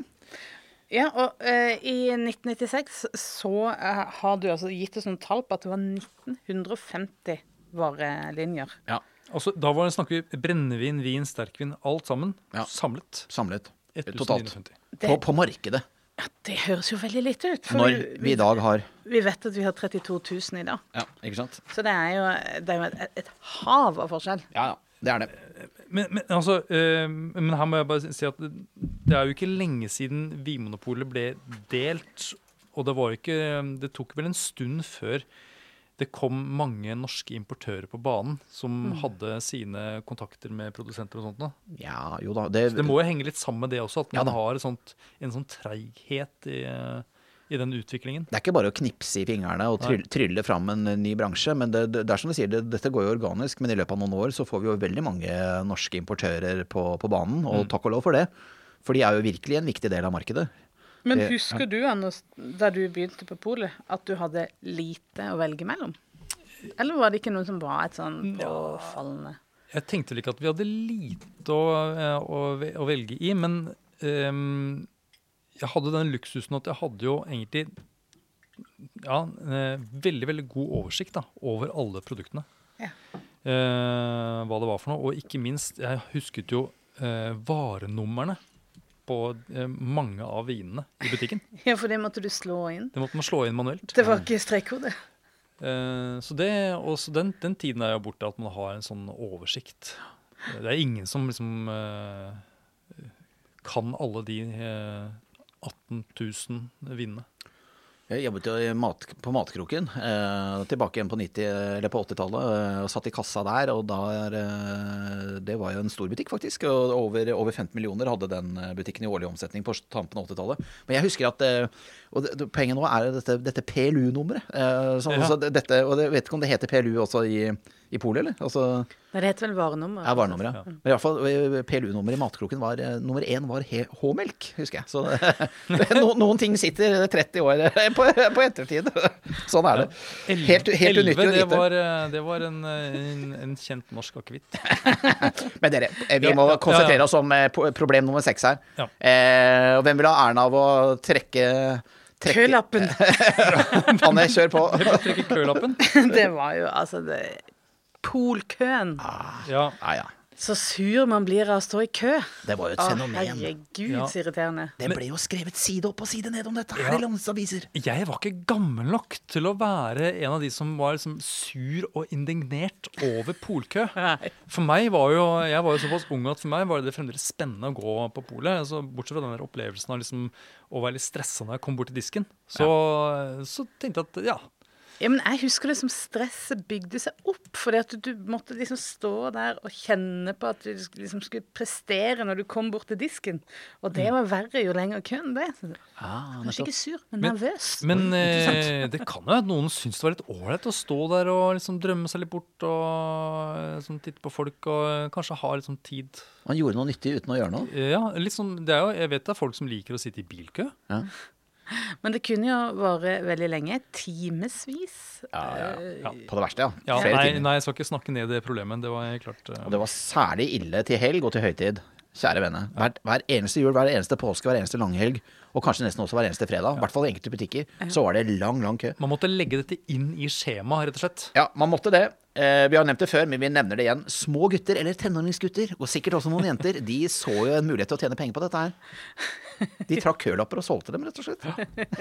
Ja, og uh, i 1996 så har du altså gitt oss noen tall på at det var 1950 varelinjer. Ja. Altså, da var det snakk om brennevin, vin, sterkvin, alt sammen. Ja. Samlet. Samlet. Totalt. På, på markedet. Ja, Det høres jo veldig lite ut. Når vi, vi, i dag har Vi vet at vi har 32 000 i dag. Ja, ikke sant? Så det er jo, det er jo et, et, hav av forskjell. Ja, ja. Det er det. Men, men, altså, øh, men her må jeg bare si at det er jo ikke lenge siden Vinmonopolet ble delt. Og det var ikke Det tok vel en stund før det kom mange norske importører på banen som mm. hadde sine kontakter med produsenter og sånt. Da. Ja, jo da. Det, Så det må jo henge litt sammen med det også, at man ja, har sånt, en sånn treighet i, i, den utviklingen. Det er ikke bare å knipse i fingrene og trylle, trylle fram en ny bransje. men det, det, er som du sier, det, Dette går jo organisk, men i løpet av noen år så får vi jo veldig mange norske importører på, på banen. Og mm. takk og lov for det. For de er jo virkelig en viktig del av markedet. Men husker du, Anders, da du begynte på polet, at du hadde lite å velge mellom? Eller var det ikke noe som var et sånn påfallende Jeg tenkte vel ikke at vi hadde lite å, eh, å, å velge i, men um, jeg hadde den luksusen at jeg hadde jo egentlig ja, eh, veldig, veldig god oversikt da, over alle produktene. Ja. Uh, hva det var for noe. Og ikke minst, jeg husket jo uh, varenumrene på eh, mange av vinene i butikken. Ja, for det måtte du slå inn? Det måtte man slå inn manuelt. Det var ikke strekkode? Eh, så det, også den, den, tiden er jo borte, at man har en sånn oversikt. Det er ingen som liksom eh, kan alle de 18 000 vinene. Jeg jobbet jo mat, på Matkroken eh, tilbake igjen på, på 80-tallet eh, og satt i kassa der. og der, eh, Det var jo en stor butikk, faktisk. og Over, over 15 millioner hadde den eh, butikken i årlig omsetning på tampen av 80-tallet. Men jeg husker at eh, og det, Poenget nå er dette, dette PLU-nummeret. Eh, ja. og jeg vet ikke om det heter PLU også i, i polet, eller? Altså, Nei, det heter vel varenummer. ja, varenummer, ja. Men i hvert fall eh, PLU-nummeret i Matkroken var eh, nummer én var H-melk, husker jeg. Så no, noen ting sitter 30 år eh, på, på ettertid. Sånn er det. Helt, helt unyttig å det vite. var, det var en, en, en kjent norsk akevitt. Men dere, vi må konsentrere oss om problem nummer seks her. Ja. Eh, og hvem vil ha æren av å trekke, Kølappen. Anne, kjør på. Trekke kølappen. det var jo altså det Polkøen. Ja. Ah, ja. Så sur man blir av å stå i kø. Det var jo et Å, fenomen. herregud, Ja. så irriterende. Det ble jo skrevet side opp og side ned om dette her Ja. i landsaviser. Jeg var ikke gammel nok til å være en av de som var liksom sur og indignert over polkø. For meg var jo, Jeg var jo såpass ung at for meg var det fremdeles spennende å gå på polet. Altså, bortsett fra den der opplevelsen av liksom å være litt stressa når jeg kom bort til disken. Så, så tenkte jeg at ja, Ja, men jeg husker det som stresset bygde seg opp, fordi at du måtte liksom stå der og kjenne på at du liksom skulle prestere når du kom bort til disken. Og det var verre jo lenger køen ble. Ah, Kanskje ikke sur, men, Men- nervøs. Men eh, det kan jo at noen syns det var litt ålreit å stå der og liksom drømme seg litt bort og sånn, titte på folk og eh, kanskje ha litt sånn tid. Man gjorde noe nyttig uten å gjøre noe. Ja, litt sånn, det er jo, Jeg vet det er folk som liker å sitte i bilkø. Ja. Men det kunne jo vare veldig lenge. Timevis. Ja, ja, Ja. På det verste, ja. Ja, Flere nei, nei, jeg skal ikke snakke ned det problemet. Det var klart Uh... Og det var særlig ille til helg og til høytid. Kjære vene. Hver, hver eneste jul, hver eneste påske, hver eneste langhelg, og kanskje nesten også hver eneste fredag, i hvert fall i enkelte butikker, så var det lang, lang kø. Man måtte legge dette inn i skjemaet, rett og slett. Ja, man måtte det. Eh, vi har nevnt det før, men vi nevner det igjen. Små gutter, eller tenåringsgutter, og sikkert også noen jenter, de så jo en mulighet til å tjene penger på dette her. De trakk kølapper og solgte dem, rett og slett.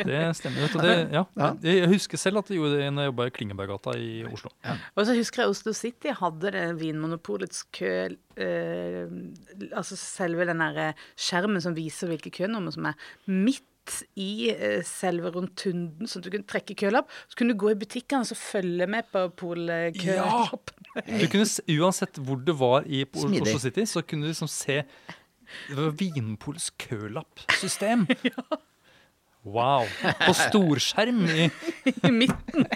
Det stemmer. Vet du, det, ja. Ja. Jeg husker selv at jeg gjorde det da jeg jobba i Klingeberggata i Oslo. Og så husker jeg Oslo City hadde det Vinmonopolets kø eh, Altså selve den der skjermen som viser hvilke kønummer som er midt i eh, selve rotunden, sånn at du kunne trekke kølapp. Så kunne du gå i butikkene og følge med på polkølapp. Du kunne, Uansett hvor du var i. Oslo City, så kunne du liksom se Det var Vinpols kølappsystem. Wow. På storskjerm i I midten.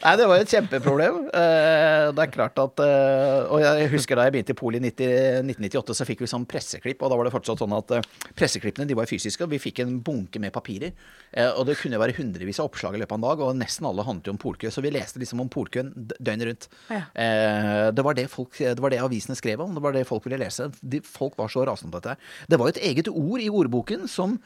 Nei, det var et kjempeproblem. Eh, det er klart at eh, Og jeg husker da jeg begynte i Poli i 1998, så fikk vi sånn presseklipp. Og da var det fortsatt sånn at eh, presseklippene de var fysiske, og vi fikk en bunke med papirer. Eh, og det kunne være hundrevis av oppslag i løpet av en dag, og nesten alle handlet jo om polkø. Så vi leste liksom om polkøen døgnet rundt. Ja. Eh, det, var det, folk, det var det avisene skrev om, det var det folk ville lese. De, folk var så rasende på dette. Det var jo et eget ord i ordboken som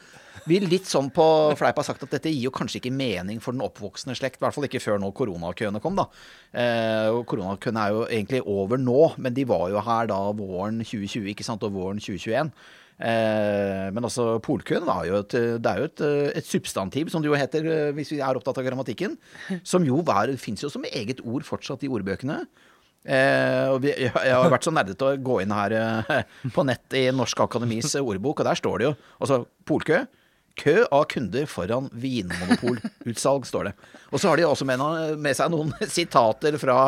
vi litt sånn på fleip har sagt at dette gir jo kanskje ikke mening for den oppvoksende slekt. I hvert fall ikke før nå koronakøene kom, da. Eh, koronakøene er jo egentlig over nå, men de var jo her da våren 2020, ikke sant, og våren 2021. Eh, men altså, polkøen var jo et, det er jo et, et substantiv, som det jo heter eh, hvis vi er opptatt av grammatikken, som jo fins jo som eget ord fortsatt i ordbøkene. Eh, vi, jeg, har vært så nerdete å gå inn her eh, på nett i Norsk Akademis ordbok, og der står det jo altså polkø. Kø av kunder foran vinmonopolutsalg, står det. Og så har de også med, med seg noen sitater fra,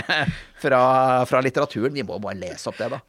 fra, fra litteraturen. Vi må bare lese opp det, da.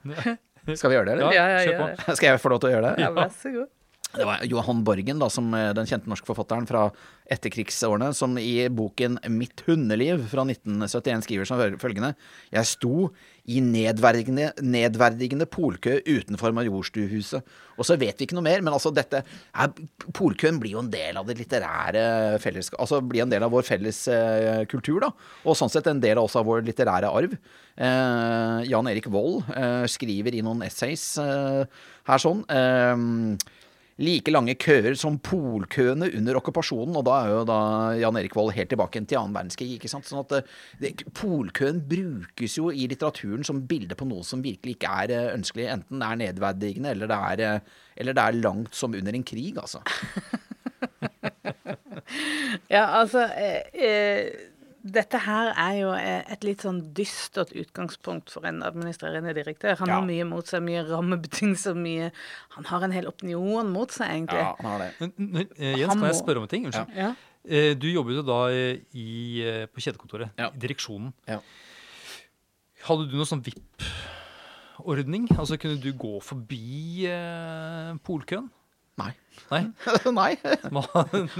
Skal vi gjøre det, eller? Ja, ja, ja. Skal jeg få lov til å gjøre det? Ja, vær så god. Det var Johan Borgen, da, som eh, den kjente norske forfatteren fra etterkrigsårene, som i boken 'Mitt hundeliv' fra 1971 skriver som følgende Jeg sto i nedverdigende, nedverdigende polkø utenfor Majorstuhuset. Og så vet vi ikke noe mer, men altså dette er, Polkøen blir jo en del av det litterære fellesskap Altså blir en del av vår felles eh, kultur, da. Og sånn sett en del også av vår litterære arv. Eh, Jan Erik Vold eh, skriver i noen essays eh, her sånn eh, like lange køer som polkøene under okkupasjonen. Og da er jo da Jan Erik Vold helt tilbake til annen verdenskrig. ikke sant? Sånn at det, det, Polkøen brukes jo i litteraturen som bilde på noe som virkelig ikke er eh, ønskelig. Enten det er nedverdigende, eller det er, eh, eller det er langt som under en krig, altså. Ja, altså eh, eh, Dette her er jo eh, et litt sånn dystert utgangspunkt for en administrerende direktør. Han Ja. har mye mot seg, mye rammebetingelser, mye Han har en hel opinion mot seg, egentlig. han har det. Men, eh, Jens, Han kan jeg spørre om en ting? Unnskyld. Ja. Eh, Du jobbet jo da i, på kjedekontoret, Ja. i direksjonen. Ja. Hadde du noe sånn VIP-ordning? Altså Kunne du gå forbi eh, polkøen? Nei. Nei? Nei. Hva,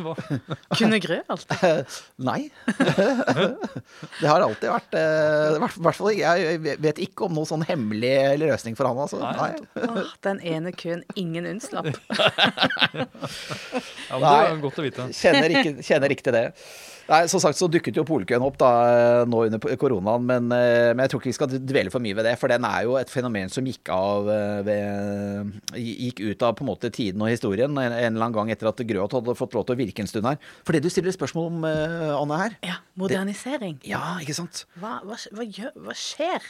hva? Kunne Grøholt? Nei. det har alltid vært eh, hvert, Jeg vet ikke om noen sånn hemmelig løsning for han, altså. Nei. Nei. Oh, den ene køen ingen unnslapp. Ja, men det er godt å vite. Kjenner ikke, kjenner ikke til det. Nei, Som sagt så dukket jo polkøen opp da, nå under koronaen, men, eh, men jeg tror ikke vi skal dvele for mye ved det. For den er jo et fenomen som gikk av eh, ved, Gikk ut av på en måte tiden og historien en, eller annen gang etter at Grøt hadde fått lov til å virke en stund her. For det du stiller spørsmål om, eh, Anne, her Ja, modernisering. Ja, ikke sant? Hva, hva, hva, gjør, hva skjer?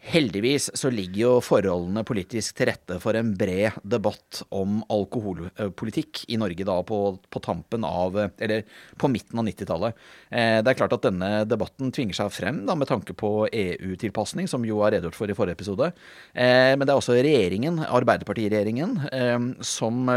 Heldigvis så ligger jo forholdene politisk til rette for en bred debatt om alkoholpolitikk i Norge da på, på tampen av Eller på midten av 90-tallet. Eh, det er klart at denne debatten tvinger seg frem da med tanke på EU-tilpasning, som jo er redegjort for i forrige episode. Eh, men det er også regjeringen, Arbeiderpartiregjeringen, eh, som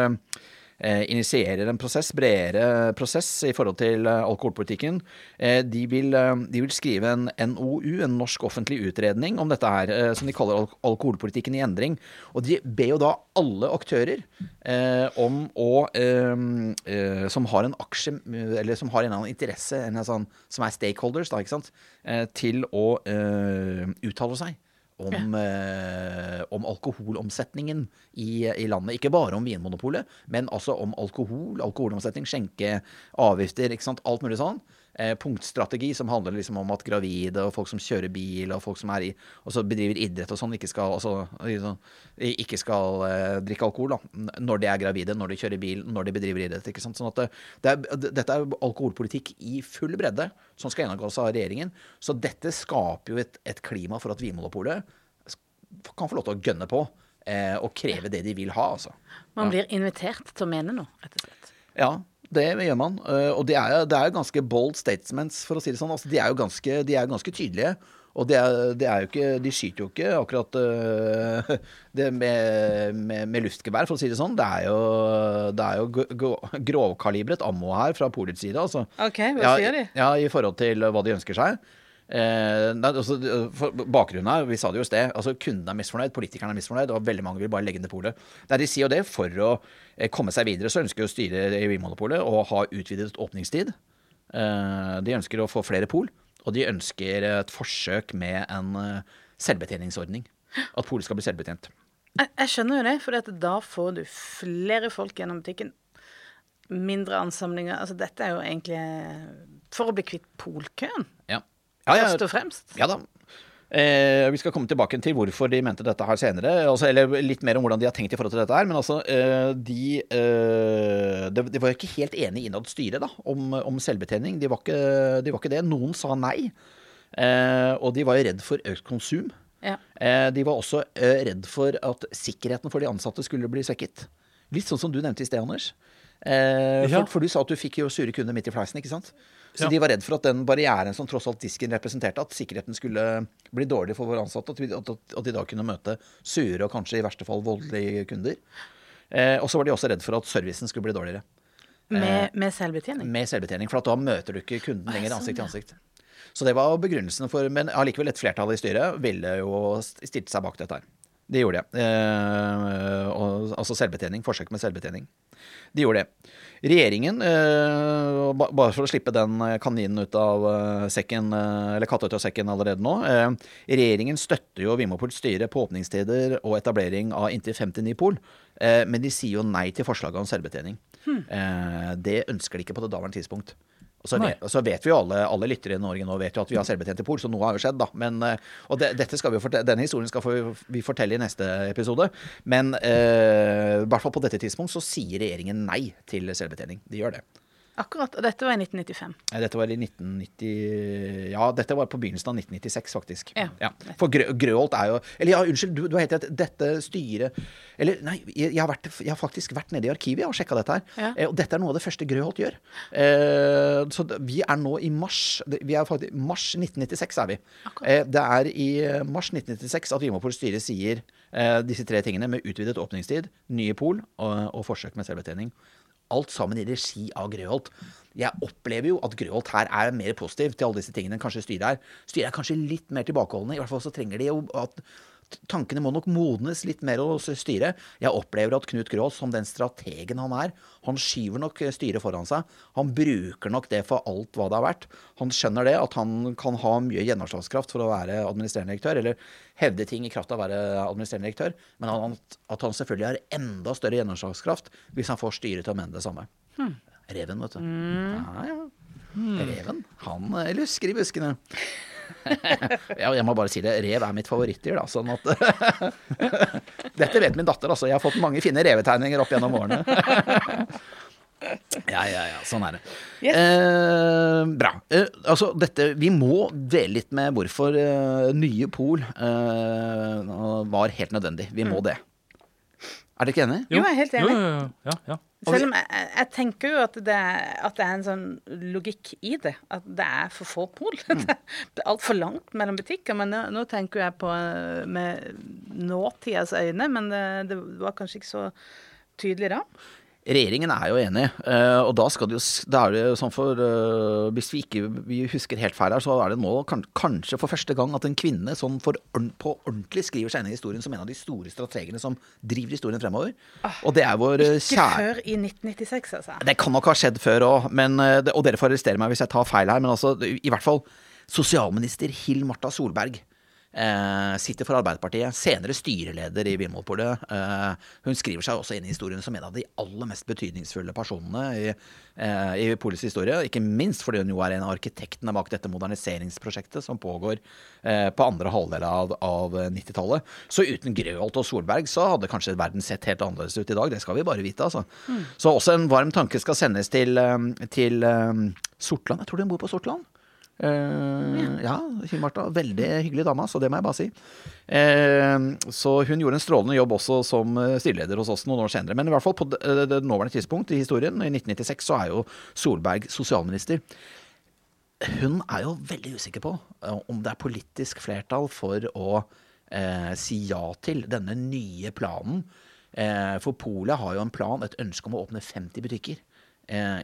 initierer en prosess, bredere prosess i forhold til eh, alkoholpolitikken. Eh, de vil, eh, de vil skrive en NOU, en norsk offentlig utredning, om dette her, eh, som de kaller al alkoholpolitikken i endring. Og de ber jo da alle aktører eh, om å eh, eh, Som har en aksje, eller som har en eller annen interesse, en sånn, som er stakeholders, da, eh, til å eh, uttale seg. Om, eh, om alkoholomsetningen i, i landet. Ikke bare om Vinmonopolet, men altså om alkohol, alkoholomsetning, skjenke, avgifter, ikke sant. Alt mulig sånn. Eh, punktstrategi som handler liksom om at gravide og folk som kjører bil og folk som er i, og så bedriver idrett og sånn, ikke skal, altså, liksom, ikke skal eh, drikke alkohol da, når de er gravide, når de kjører bil, når de bedriver idrett. ikke sant? Sånn at det, det er, dette er alkoholpolitikk i full bredde som skal gjennomgås av regjeringen. Så dette skaper jo et, et klima for at Vinmonopolet kan få lov til å gønne på eh, og kreve det de vil ha. altså. Man blir invitert til å mene noe, rett og slett. Ja, det gjør man. Uh, og det er, det er jo ganske bold statements, for å si det sånn. Altså, de er jo ganske, de er ganske tydelige. Og det er, det er, jo ikke De skyter jo ikke akkurat uh, det med, med, med, luftgevær, for å si det sånn. Det er jo, det er jo grovkalibret ammo her fra polets side. Altså. Ok, hva sier de? Ja, I forhold til hva de ønsker seg. Eh, altså, bakgrunnen her, vi sa det jo i sted, altså kundene er misfornøyd, politikerne er misfornøyd, og veldig mange vil bare legge ned polet. De sier jo det for å eh, komme seg videre, så ønsker jo styret i Vinmonopolet å ha utvidet åpningstid. Eh, de ønsker å få flere pol, og de ønsker et forsøk med en eh, selvbetjeningsordning. At polet skal bli selvbetjent. Jeg, jeg skjønner jo det, for da får du flere folk gjennom butikken. Mindre ansamlinger. Altså dette er jo egentlig for å bli kvitt polkøen. Ja. Ja, Først og fremst. Ja da. Eh, vi skal komme tilbake til hvorfor de mente dette her senere. Altså, eller litt mer om hvordan de har tenkt i forhold til dette her. Men altså, eh, de, eh, de, de, var ikke helt enige innad styret da, om, om selvbetjening. De var, ikke, de var, ikke, det. Noen sa nei. Eh, og de var jo redd for økt konsum. Ja. Eh, de var også eh, redd for at sikkerheten for de ansatte skulle bli svekket. Litt sånn som du nevnte i sted, Anders. For, Ja. for du sa at du fikk jo sure kunder midt i fleisen, ikke sant? Så Ja. de var redd for at den barrieren som tross alt disken representerte, at sikkerheten skulle bli dårlig for våre ansatte. At, at, at de da kunne møte sure og kanskje i verste fall voldelige kunder. Eh, og så var de også redd for at servicen skulle bli dårligere. Med, med selvbetjening. Med selvbetjening, for at da møter du ikke kunden lenger sånn, ansikt til ansikt. Så det var begrunnelsen for Men allikevel, et flertall i styret ville jo stilt seg bak dette her. De gjorde det. Eh, og, altså selvbetjening. Forsøk med selvbetjening. De gjorde det. Regjeringen, eh, ba- bare for å slippe den eh, kaninen ut av eh, sekken, eh, eller katta ut av sekken allerede nå eh, Regjeringen støtter jo Vimopols styre på åpningstider og etablering av inntil 59 pol, eh, men de sier jo nei til forslaget om selvbetjening. Eh, det ønsker de ikke på det daværende tidspunkt. Og så, vet, vet, så vet vi jo alle, alle lyttere i Norge nå vet jo at vi har selvbetjente pol, så noe har jo skjedd, da. Men, eh, og vi fortelle, denne historien skal vi- vi fortelle i neste episode. Men eh, i hvert fall på dette tidspunkt så sier regjeringen nei til selvbetjening. De gjør det. Akkurat. Og dette var i 1995. Dette var i 1990 Ja, dette var på begynnelsen av 1996, faktisk. Ja. For Grø, Grøholt er jo Eller ja, unnskyld, du, du har helt rett. Dette styret Eller nei, jeg, har vært, jeg har faktisk vært nede i arkivet og sjekka dette her. Ja. Eh, og dette er noe av det første Grøholt gjør. Eh, så vi er nå i mars Vi er faktisk Mars 1996 er vi. Eh, det er i eh, mars 1996 at Vimopols styre sier eh, disse tre tingene med utvidet åpningstid, nye pol og, og forsøk med selvbetjening. Alt sammen i regi av Grøholt. Jeg opplever jo at Grøholt her er mer positiv til alle disse tingene enn kanskje styret er. Styret er kanskje litt mer tilbakeholdne. I hvert fall så trenger de jo at tankene må nok modnes litt mer hos styret. Jeg opplever at Knut Grås, som den strategen han er, han skyver nok styret foran seg. Han bruker nok det for alt hva det har vært. Han skjønner det, at han kan ha mye gjennomslagskraft for å være administrerende direktør, eller hevde ting i kraft av å være administrerende direktør, men at han selvfølgelig har enda større gjennomslagskraft hvis han får styret til å mene det samme. Hmm. Reven, vet du. Mm. Ja, ja. Hmm. Reven. Han lusker i buskene. ja, jeg må bare si det. Rev er mitt favorittdyr, da. Sånn at Dette vet min datter, altså. Jeg har fått mange fine revetegninger opp gjennom årene. ja, ja, ja. Sånn er det. Yes. Eh, bra. Eh, altså, dette Vi må dele litt med hvorfor eh, nye Pol eh, var helt nødvendig. Vi må mm. det. Er dere ikke enig? Jo, jeg er helt enig. Jo, jo, ja, ja. Selv om jeg, jeg, tenker jo at det, at det, er en sånn logikk i det. At det er for få pol. Mm. Det er altfor langt mellom butikker. Men nå, nå, tenker jeg på med nåtidas øyne, men det, det var kanskje ikke så tydelig da. Regjeringen er jo enig, eh, og da skal det jo da er det sånn for uh, Hvis vi ikke vi husker helt feil her, så er det nå kanskje for første gang at en kvinne sånn for, på ordentlig skriver seg inn i historien som en av de store strategene som driver historien fremover. Ah, og det er vår kjære Ikke før i 1996, altså. Det kan nok ha skjedd før òg, og dere får arrestere meg hvis jeg tar feil her, men altså i hvert fall sosialminister Hill Marta Solberg Eh, sitter for Arbeiderpartiet. Senere styreleder i Vinmonopolet. Eh, hun skriver seg også inn i historien som en av de aller mest betydningsfulle personene i, eh, i Polets historie. Ikke minst fordi hun jo er en av arkitektene bak dette moderniseringsprosjektet som pågår eh, på andre halvdel av, av 90-tallet. Så uten Grøholt og Solberg så hadde kanskje verden sett helt annerledes ut i dag. Det skal vi bare vite, altså. Mm. Så også en varm tanke skal sendes til, eh, til um, Sortland. Jeg tror hun bor på Sortland. Uh, ja, Kim Martha. Veldig hyggelig dame, så det må jeg bare si. Uh, så hun gjorde en strålende jobb også som eh, styreleder hos oss noen år senere. Men i hvert fall på det, det nåværende tidspunkt i historien, i 1996, så er jo Solberg sosialminister. Hun er jo veldig usikker på om det er politisk flertall for å uh, si ja til denne nye planen. for Polet har jo en plan, et ønske om å åpne 50 butikker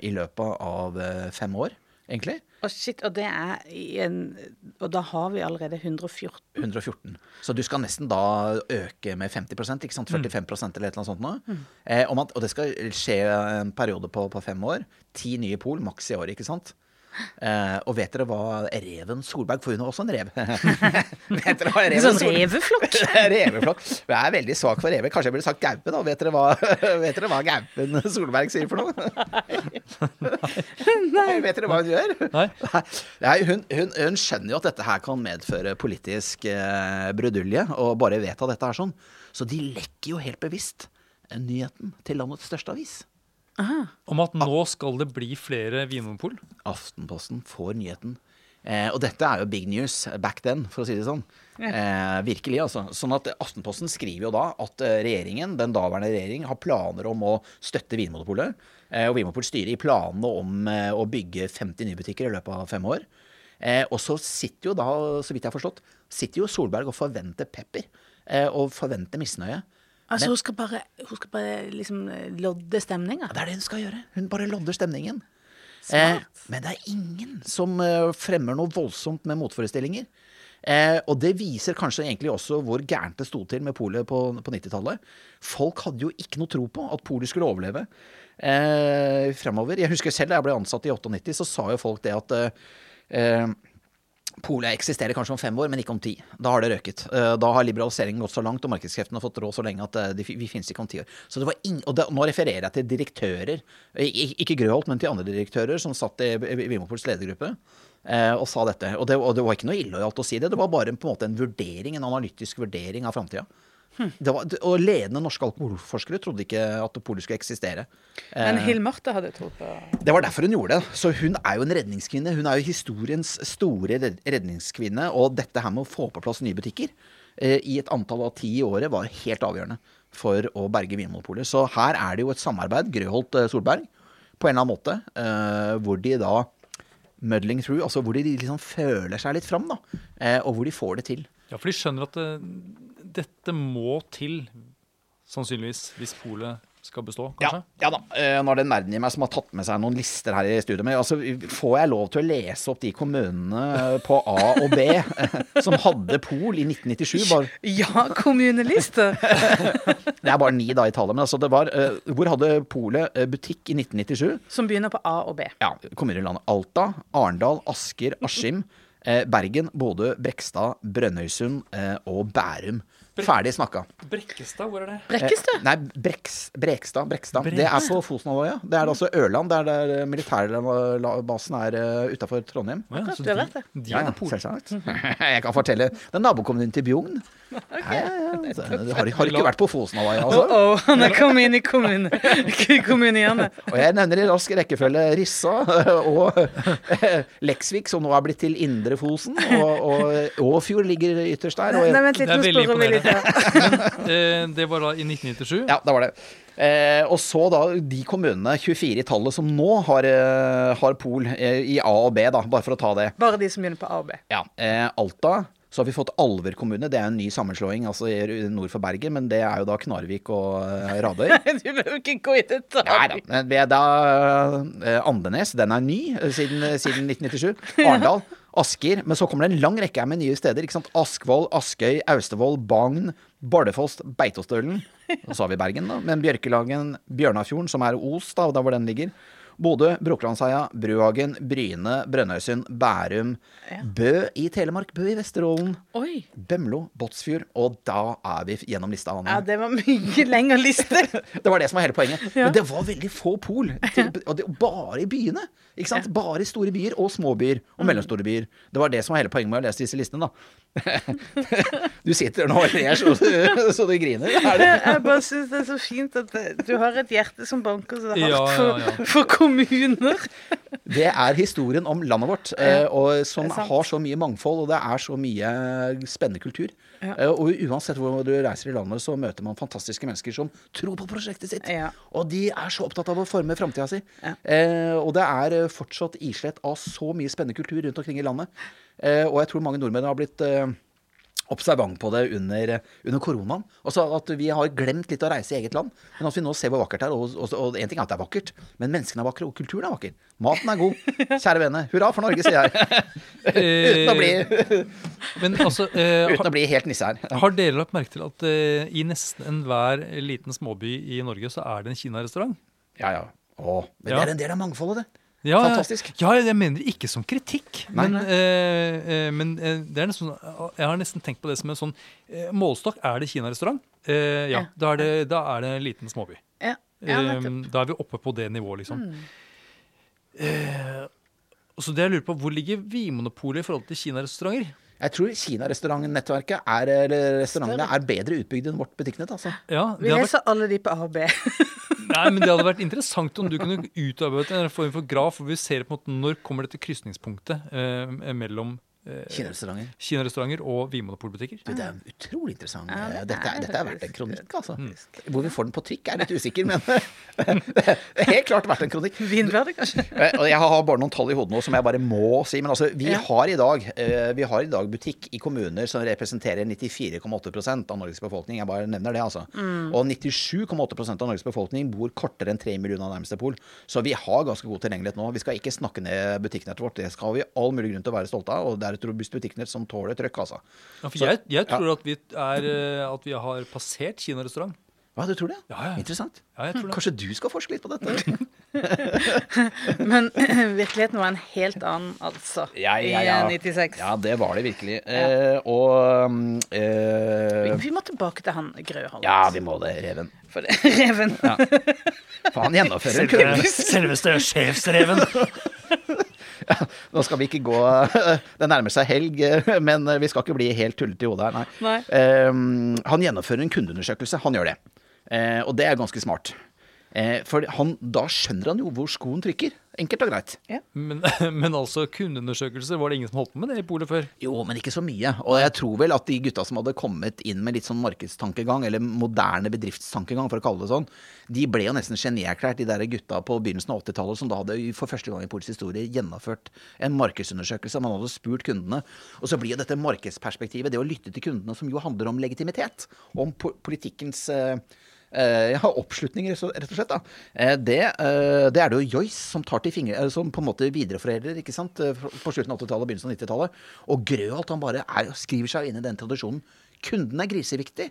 i løpet av fem år egentlig. Og shit, og det er en Og da har vi allerede 114. 114. Så du skal nesten da øke med 50% ikke sant? 45 mm. eller et eller annet sånt noe. Mm. Eh, og, man, og, det skal skje en periode på, på fem år. Ti nye pol, maks i år, ikke sant. Uh, og vet dere hva reven Solberg For hun er også en rev. vet dere hva reven Sånn reveflokk? reveflokk. Jeg er veldig svak for rever. Kanskje jeg burde sagt gaupe, da. Vet dere hva, vet dere hva gaupen Solberg sier for noe? Nei. vet dere hva hun gjør? Nei. Nei hun, hun, hun, skjønner jo at dette her kan medføre politisk eh, brudulje, og bare vedta dette her sånn. Så de lekker jo helt bevisst nyheten til landets største avis. Aha. Om at nå skal det bli flere vinmonopol? Aftenposten får nyheten. Eh, og dette er jo big news back then, for å si det sånn. Eh, virkelig, altså. Sånn at Aftenposten skriver jo da at eh, regjeringen, den daværende regjering, har planer om å støtte Vinmonopolet. Eh, og Vinmonopolet styrer i planene om eh, å bygge 50 nye butikker i løpet av fem år. Eh, og så sitter jo da, så vidt jeg har forstått, sitter jo Solberg og forventer pepper. og forventer misnøye. Altså, Men, hun skal bare, hun skal bare liksom eh, lodde stemninga? Det er det hun skal gjøre. Hun bare lodder stemningen. Eh, men det er ingen som eh, fremmer noe voldsomt med motforestillinger. Eh, og det viser kanskje egentlig også hvor gærent det sto til med polet på, på 90-tallet. Folk hadde jo ikke noe tro på at polet skulle overleve eh, fremover. Jeg husker selv da jeg ble ansatt i 98, så sa jo folk det at eh, Polet eksisterer kanskje om fem år, men ikke om ti. Da har det røket. Eh, da har liberaliseringen gått så langt, og markedskreftene har fått råd så lenge at eh, de, vi finnes ikke om ti år. Så det var ing og det, nå refererer jeg til direktører, ikke Grøholt, men til andre direktører som satt i Vimopols ledergruppe. Eh, og sa dette. Og det, og det var ikke noe illojalt å si det. Det var bare en, på en måte en vurdering, en analytisk vurdering av framtida. Var, og ledende norske alkoholforskere trodde ikke at polet skulle eksistere. Men eh, Hill Marte hadde trodd på Det var derfor hun gjorde det. Så hun er jo en redningskvinne. Hun er jo historiens store redningskvinne. Og dette her med å få på plass nye butikker eh, i et antall av ti i året var helt avgjørende for å berge Vinmonopolet. Så her er det jo et samarbeid, Grøholt-Solberg, eh, på en eller annen måte, hvor de da muddling through, altså hvor de liksom føler seg litt fram, da. Og hvor de får det til. Ja, for de skjønner at det, dette må til, sannsynligvis, hvis polet skal bestå, kanskje? ja da. Eh, Nå er det nerden i meg som har tatt med seg noen lister her i studio. Men altså, får jeg lov til å lese opp de kommunene på A og B eh, som hadde pol i 1997? Bare, Ja, kommuneliste! det er bare ni da i tallet. Men altså, det var eh, Hvor hadde polet butikk i 1997? Som begynner på A og B. Ja, kommuner i landet. Alta, Arendal, Asker, Askim, Bergen, Bodø, Brekstad, Brønnøysund og Bærum. Ferdig snakka. Brekkestad, hvor er det? Brekkestad? Eh, nei, Breks, Brekstad. Brekstad. Det er på Fosenhalvøya. Det er altså Ørland, der, der militærbasen er uh, utafor Trondheim. Ja, så du vet de- det. de Ja, er ja, selvsagt. Jeg kan fortelle. Det er nabokommunen til Bjugn. Okay. ja, ja. Så, Du har, har ikke vært på Fosenhalvøya, altså? oh, han er kommet inn i kommune. kommunehjørnet. Og jeg nevner i rask rekkefølge Rissa og eh, Leksvik, som nå er blitt til Indre Fosen. Og, og Åfjord ligger ytterst der. Og, Nei, vent litt, Det er nå spør vi litt her. Eh, det var da i 1997. Ja, da var det. Eh, og så da de kommunene, 24 i tallet, som nå har, eh, har pol eh, i A og B, da, bare for å ta det. Bare de som begynner på A og B. Ja, eh, Alta. Så har vi fått Alver kommune. Det er en ny sammenslåing altså nord for Bergen, men det er jo da Knarvik og Radøy. Du behøver ikke gå i Nei da. detalj. det er Da, Andenes, den er ny siden, siden 1997. Arendal, Asker. Men så kommer det en lang rekke med nye steder. ikke sant? Askvoll, Askøy, Austevoll, Bagn, Bardufoss, Beitostølen. Og så har vi Bergen, da. Men Bjørkelagen, Bjørnafjorden, som er Os, da, der hvor den ligger. Bodø, Brokelandsheia, Bruhagen, Bryne, Brønnøysund, Bærum, Bø i Telemark, Bø i Vesterålen, Oi. Bømlo, Båtsfjord. Og da er vi gjennom lista. Anne. Ja, det var mye lengre liste. Det var det som var hele poenget. Ja. Men det var veldig få pol. Til, og det, bare i byene. Ikke sant? Bare i store byer og små byer og mellomstore byer. Det var det som var hele poenget med å lese disse listene, da. Du sitter nå og ler så, så du griner. Er det? Jeg bare syns det er så fint at du har et hjerte som banker så hardt Ja, ja, for, ja. for kommuner. det er historien om landet vårt, eh, og som har så mye mangfold, og det er så mye spennende kultur. Ja. Eh, Og uansett hvor du reiser i landet, så møter man fantastiske mennesker som tror på prosjektet sitt. Ja. Og de er så opptatt av å forme framtida si. Ja. Eh, og det er eh, fortsatt islett av så mye spennende kultur rundt omkring i landet. Eh, og jeg tror mange nordmenn har blitt eh, observant på det under, under koronaen. Også at vi har glemt litt å reise i eget land. Men at vi nå ser hvor vakkert det er. Og, og, og en ting er at det er vakkert, men menneskene er vakre, og kulturen er vakker. Maten er god. Kjære vene, hurra for Norge, sier jeg. uten, å bli, Men altså, uh, uten å bli helt nisse her. Har dere lagt merke til at uh, i nesten enhver liten småby i Norge så er det en kinarestaurant? Ja, ja. Å, men Ja. det er en del av mangfoldet, det. Ja, Fantastisk. Ja, jeg mener ikke som kritikk. Nei, men eh, eh, men eh, det er nesten, jeg har nesten tenkt på det som en sånn eh, målestokk. Er det kinarestaurant? Eh, ja, Ja. Da, er det, da er det en liten småby. Ja, ja. Mm. da er vi oppe på det nivået, liksom. Eh, så det jeg lurer på, Hvor ligger Vinmonopolet i forhold til kinarestauranter? Jeg tror Kina-restaurantnettverket er, eller restaurantene er bedre utbygd enn vårt butikknett. altså. Ja, Vi leser vært, alle de på A og B. nei, men det hadde vært interessant om du kunne utarbeidet en form for graf hvor vi ser på en måte når kommer dette krysningspunktet eh, mellom Kina-restauranter. kinarestauranter og vinmonopolbutikker. Det er utrolig interessant. Ja, det dette, er, dette er verdt en kronikk, altså. Mm. Hvor vi får den på trykk, er litt usikker, men det er helt klart verdt en kronikk. Vinbladet, kanskje. Eh, jeg har bare noen tall i hodet nå som jeg bare må si. Men altså, vi, Ja. har i dag, eh, vi har i dag butikk i kommuner som representerer 94,8% av Norges befolkning. Jeg bare nevner det, altså. Mm. Og 97,8% av Norges befolkning bor kortere enn tre millioner av nærmeste pol. Så vi har ganske god tilgjengelighet nå. Vi skal ikke snakke ned butikknettet vårt. Det skal vi all mulig grunn til å være stolte av. Og det er et robust butikknett som tåler trøkk, altså. Ja, for Så- jeg, jeg tror at, vi er, eh, at vi har passert kinarestaurant. Hva, du tror det? Ja, ja. Interessant. Ja, jeg tror det. Kanskje du skal forske litt på dette? Men virkeligheten var en helt annen, altså. Ja, ja, ja. I 96. Ja, det var det virkelig. Eh, og Vi, eh, vi må tilbake til han Grøholt. Ja, vi må det, Reven. For det, Reven. For han gjennomfører Selve. Selveste sjefsreven. Nå skal vi ikke gå Det nærmer seg helg, men vi skal ikke bli helt tullete i hodet her, nei. Nei. Um, han gjennomfører en kundeundersøkelse. Han gjør det. Uh, og det er ganske smart. Eh, for han, da skjønner han jo hvor skoen trykker. Enkelt og greit. Men, men altså, kundeundersøkelser, var det ingen som holdt på med det i polet før? Jo, men ikke så mye. Og jeg tror vel at de gutta som hadde kommet inn med litt sånn markedstankegang, eller moderne bedriftstankegang, for å kalle det sånn, de ble jo nesten genierklært, de der gutta på begynnelsen av 80-tallet som da hadde for første gang i polets historie gjennomført en markedsundersøkelse. Man hadde spurt kundene. Og så blir jo dette markedsperspektivet, det å lytte til kundene, som jo handler om legitimitet, om po politikkens eh, eh, har oppslutning, rett og slett, da. Eh, det, det, er det jo Joyce som tar til fingre, som på en måte videreforedler ikke sant, på slutten av 80-tallet og begynnelsen av 90-tallet. Og Grøholt han bare er, skriver seg inn i den tradisjonen. Kunden er griseviktig.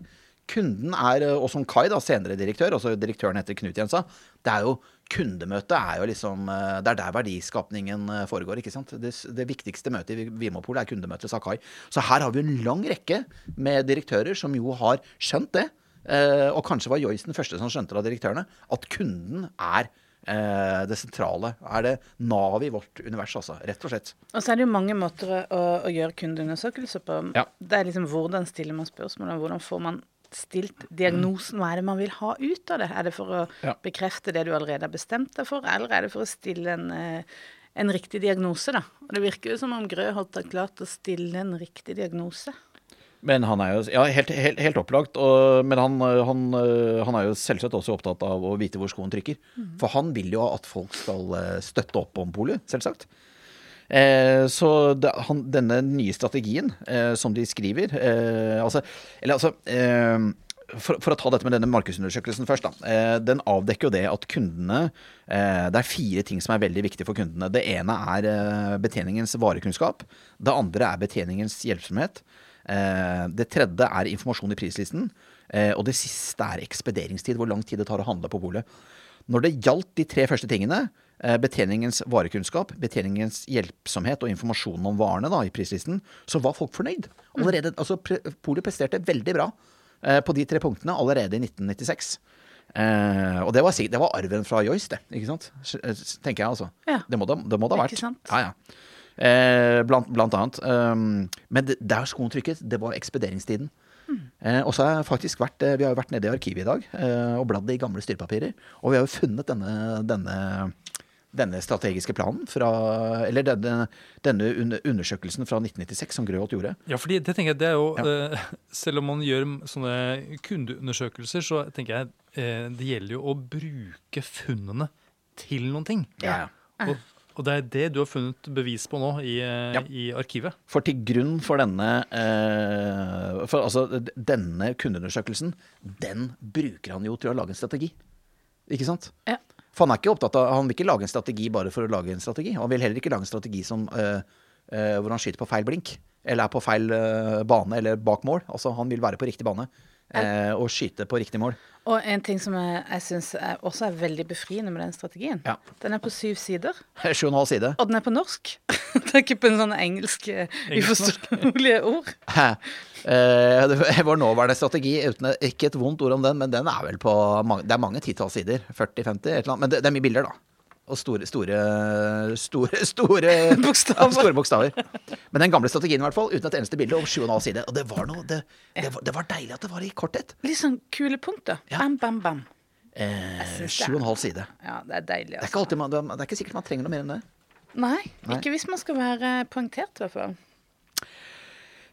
Kunden er, og som Kai, da, senere direktør, altså direktøren heter Knut Jensa, det er jo kundemøtet er jo liksom eh, Det er der verdiskapningen eh, foregår. ikke sant? Det, det viktigste møtet i Vinmonopolet er kundemøtet, sa Kai. Så her har vi en lang rekke med direktører som jo har skjønt det. Eh, og kanskje var Joyce den første som skjønte det av direktørene. At kunden er det sentrale. Er det navet i vårt univers, altså. Rett og slett. Og så er det jo mange måter å, å gjøre kundeundersøkelser på. Ja. Det er liksom hvordan stiller man spørsmål, hvordan får man stilt diagnosen? Hva er det man vil ha ut av det? Er det for å ja. bekrefte det du allerede har bestemt deg for, eller er det for å stille en, eh, en riktig diagnose, da? Og det virker jo som om Grøholt har klart å stille en riktig diagnose. Men han er jo Ja, helt, helt, helt opplagt. Og, men han, han, han, er jo selvsagt også opptatt av å vite hvor skoen trykker. Mm. For han vil jo at folk skal eh, støtte opp om polet, selvsagt. Eh, så det, han, denne nye strategien eh, som de skriver eh, altså, Eller altså eh, for, for, å ta dette med denne markedsundersøkelsen først. Da. Eh, den avdekker jo det at kundene Det er fire ting som er veldig viktige for kundene. Det ene er betjeningens varekunnskap. Det andre er betjeningens hjelpsomhet. Det tredje er informasjon i prislisten. og det siste er ekspederingstid. Hvor lang tid det tar å handle på polet. Når det gjaldt de tre første tingene, Eh, betjeningens varekunnskap, betjeningens hjelpsomhet og informasjon om varene da, i prislisten, så var folk fornøyd. Allerede, altså, Polet presterte veldig bra eh, på de tre punktene allerede i 1996. Eh, og det var, det var, arven fra Joyce, det. ikke sant? Eh, tenker jeg, altså. Ja. Det må det, det må det ha vært. Ikke sant? Ja, ja. Eh, blant, blant, annet. Um, men det, der skoen trykket, det var ekspederingstiden. Mm. Eh, og så har jeg faktisk vært, Vi har jo vært nede i arkivet i dag eh, og bladd i gamle styrepapirer. Og vi har jo funnet denne, denne denne strategiske planen fra Eller denne, denne undersøkelsen fra 1996 som Grøholt gjorde. Ja, fordi det tenker jeg, det er jo ja. uh, Selv om man gjør sånne kundeundersøkelser, så tenker jeg uh, det gjelder jo å bruke funnene til noen ting. Ja, ja. Og, og, det er det du har funnet bevis på nå i, uh, ja. i arkivet. For til grunn for denne for altså, denne kundeundersøkelsen, den bruker han jo til å lage en strategi. Ikke sant? Ja. For han er ikke opptatt av, han vil ikke lage en strategi bare for å lage en strategi. Han vil heller ikke lage en strategi som, uh, uh, hvor han skyter på feil blink. Eller er på feil uh, bane eller bak mål. Altså Han vil være på riktig bane og skyte på riktig mål. Og en ting som jeg, jeg syns også er veldig befriende med den strategien. Ja. Den er på syv sider. Sju og en halv side. Og den er på norsk. det er ikke på en sånn engelsk uforståelige ord. Eh, var nåværende strategi, uten, ikke et vondt ord om den, men den er vel på Det er mange titalls sider. 40-50, men det, det, er mye bilder, da. Og store, store, store, store bokstaver. store bokstaver. Men den gamle strategien, i hvert fall, uten et eneste bilde, over 7,5 sider. Og det var, noe, det, det, var, det var, deilig at det var i korthet. Litt sånn kule punkter. Ja. Bam, bam, bam. Eh, 7,5 side. Ja, det er deilig. Altså. Det, er ikke man, det er ikke sikkert man trenger noe mer enn det. Nei, Nei. ikke hvis man skal være poengtert, i hvert fall.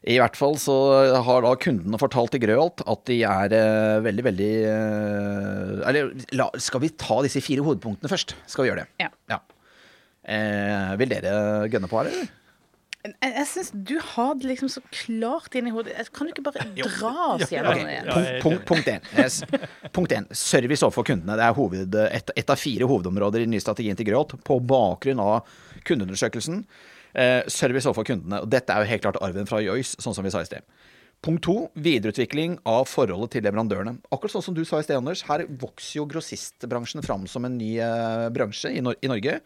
I hvert fall så har da kundene fortalt til Grøholt at de er uh, veldig, veldig uh, Eller la, skal vi ta disse fire hovedpunktene først? Skal vi gjøre det? Ja. ja. Uh, vil dere gønne på her, eller? Jeg, jeg syns du har det liksom så klart inn i hodet. Kan du ikke bare dra oss gjennom det? Okay. Punkt, punkt, én. Yes. Punkt én. Service overfor kundene. Det er hoved, et, et, av fire hovedområder i den nye strategien til Grøholt. På bakgrunn av kundeundersøkelsen Eh, service overfor kundene. og Dette er jo helt klart arven fra Joyce, sånn som vi sa i sted. Punkt to videreutvikling av forholdet til leverandørene. Akkurat sånn som du sa i sted, Anders. Her vokser jo grossistbransjen fram som en ny eh, bransje i, Nor i Norge.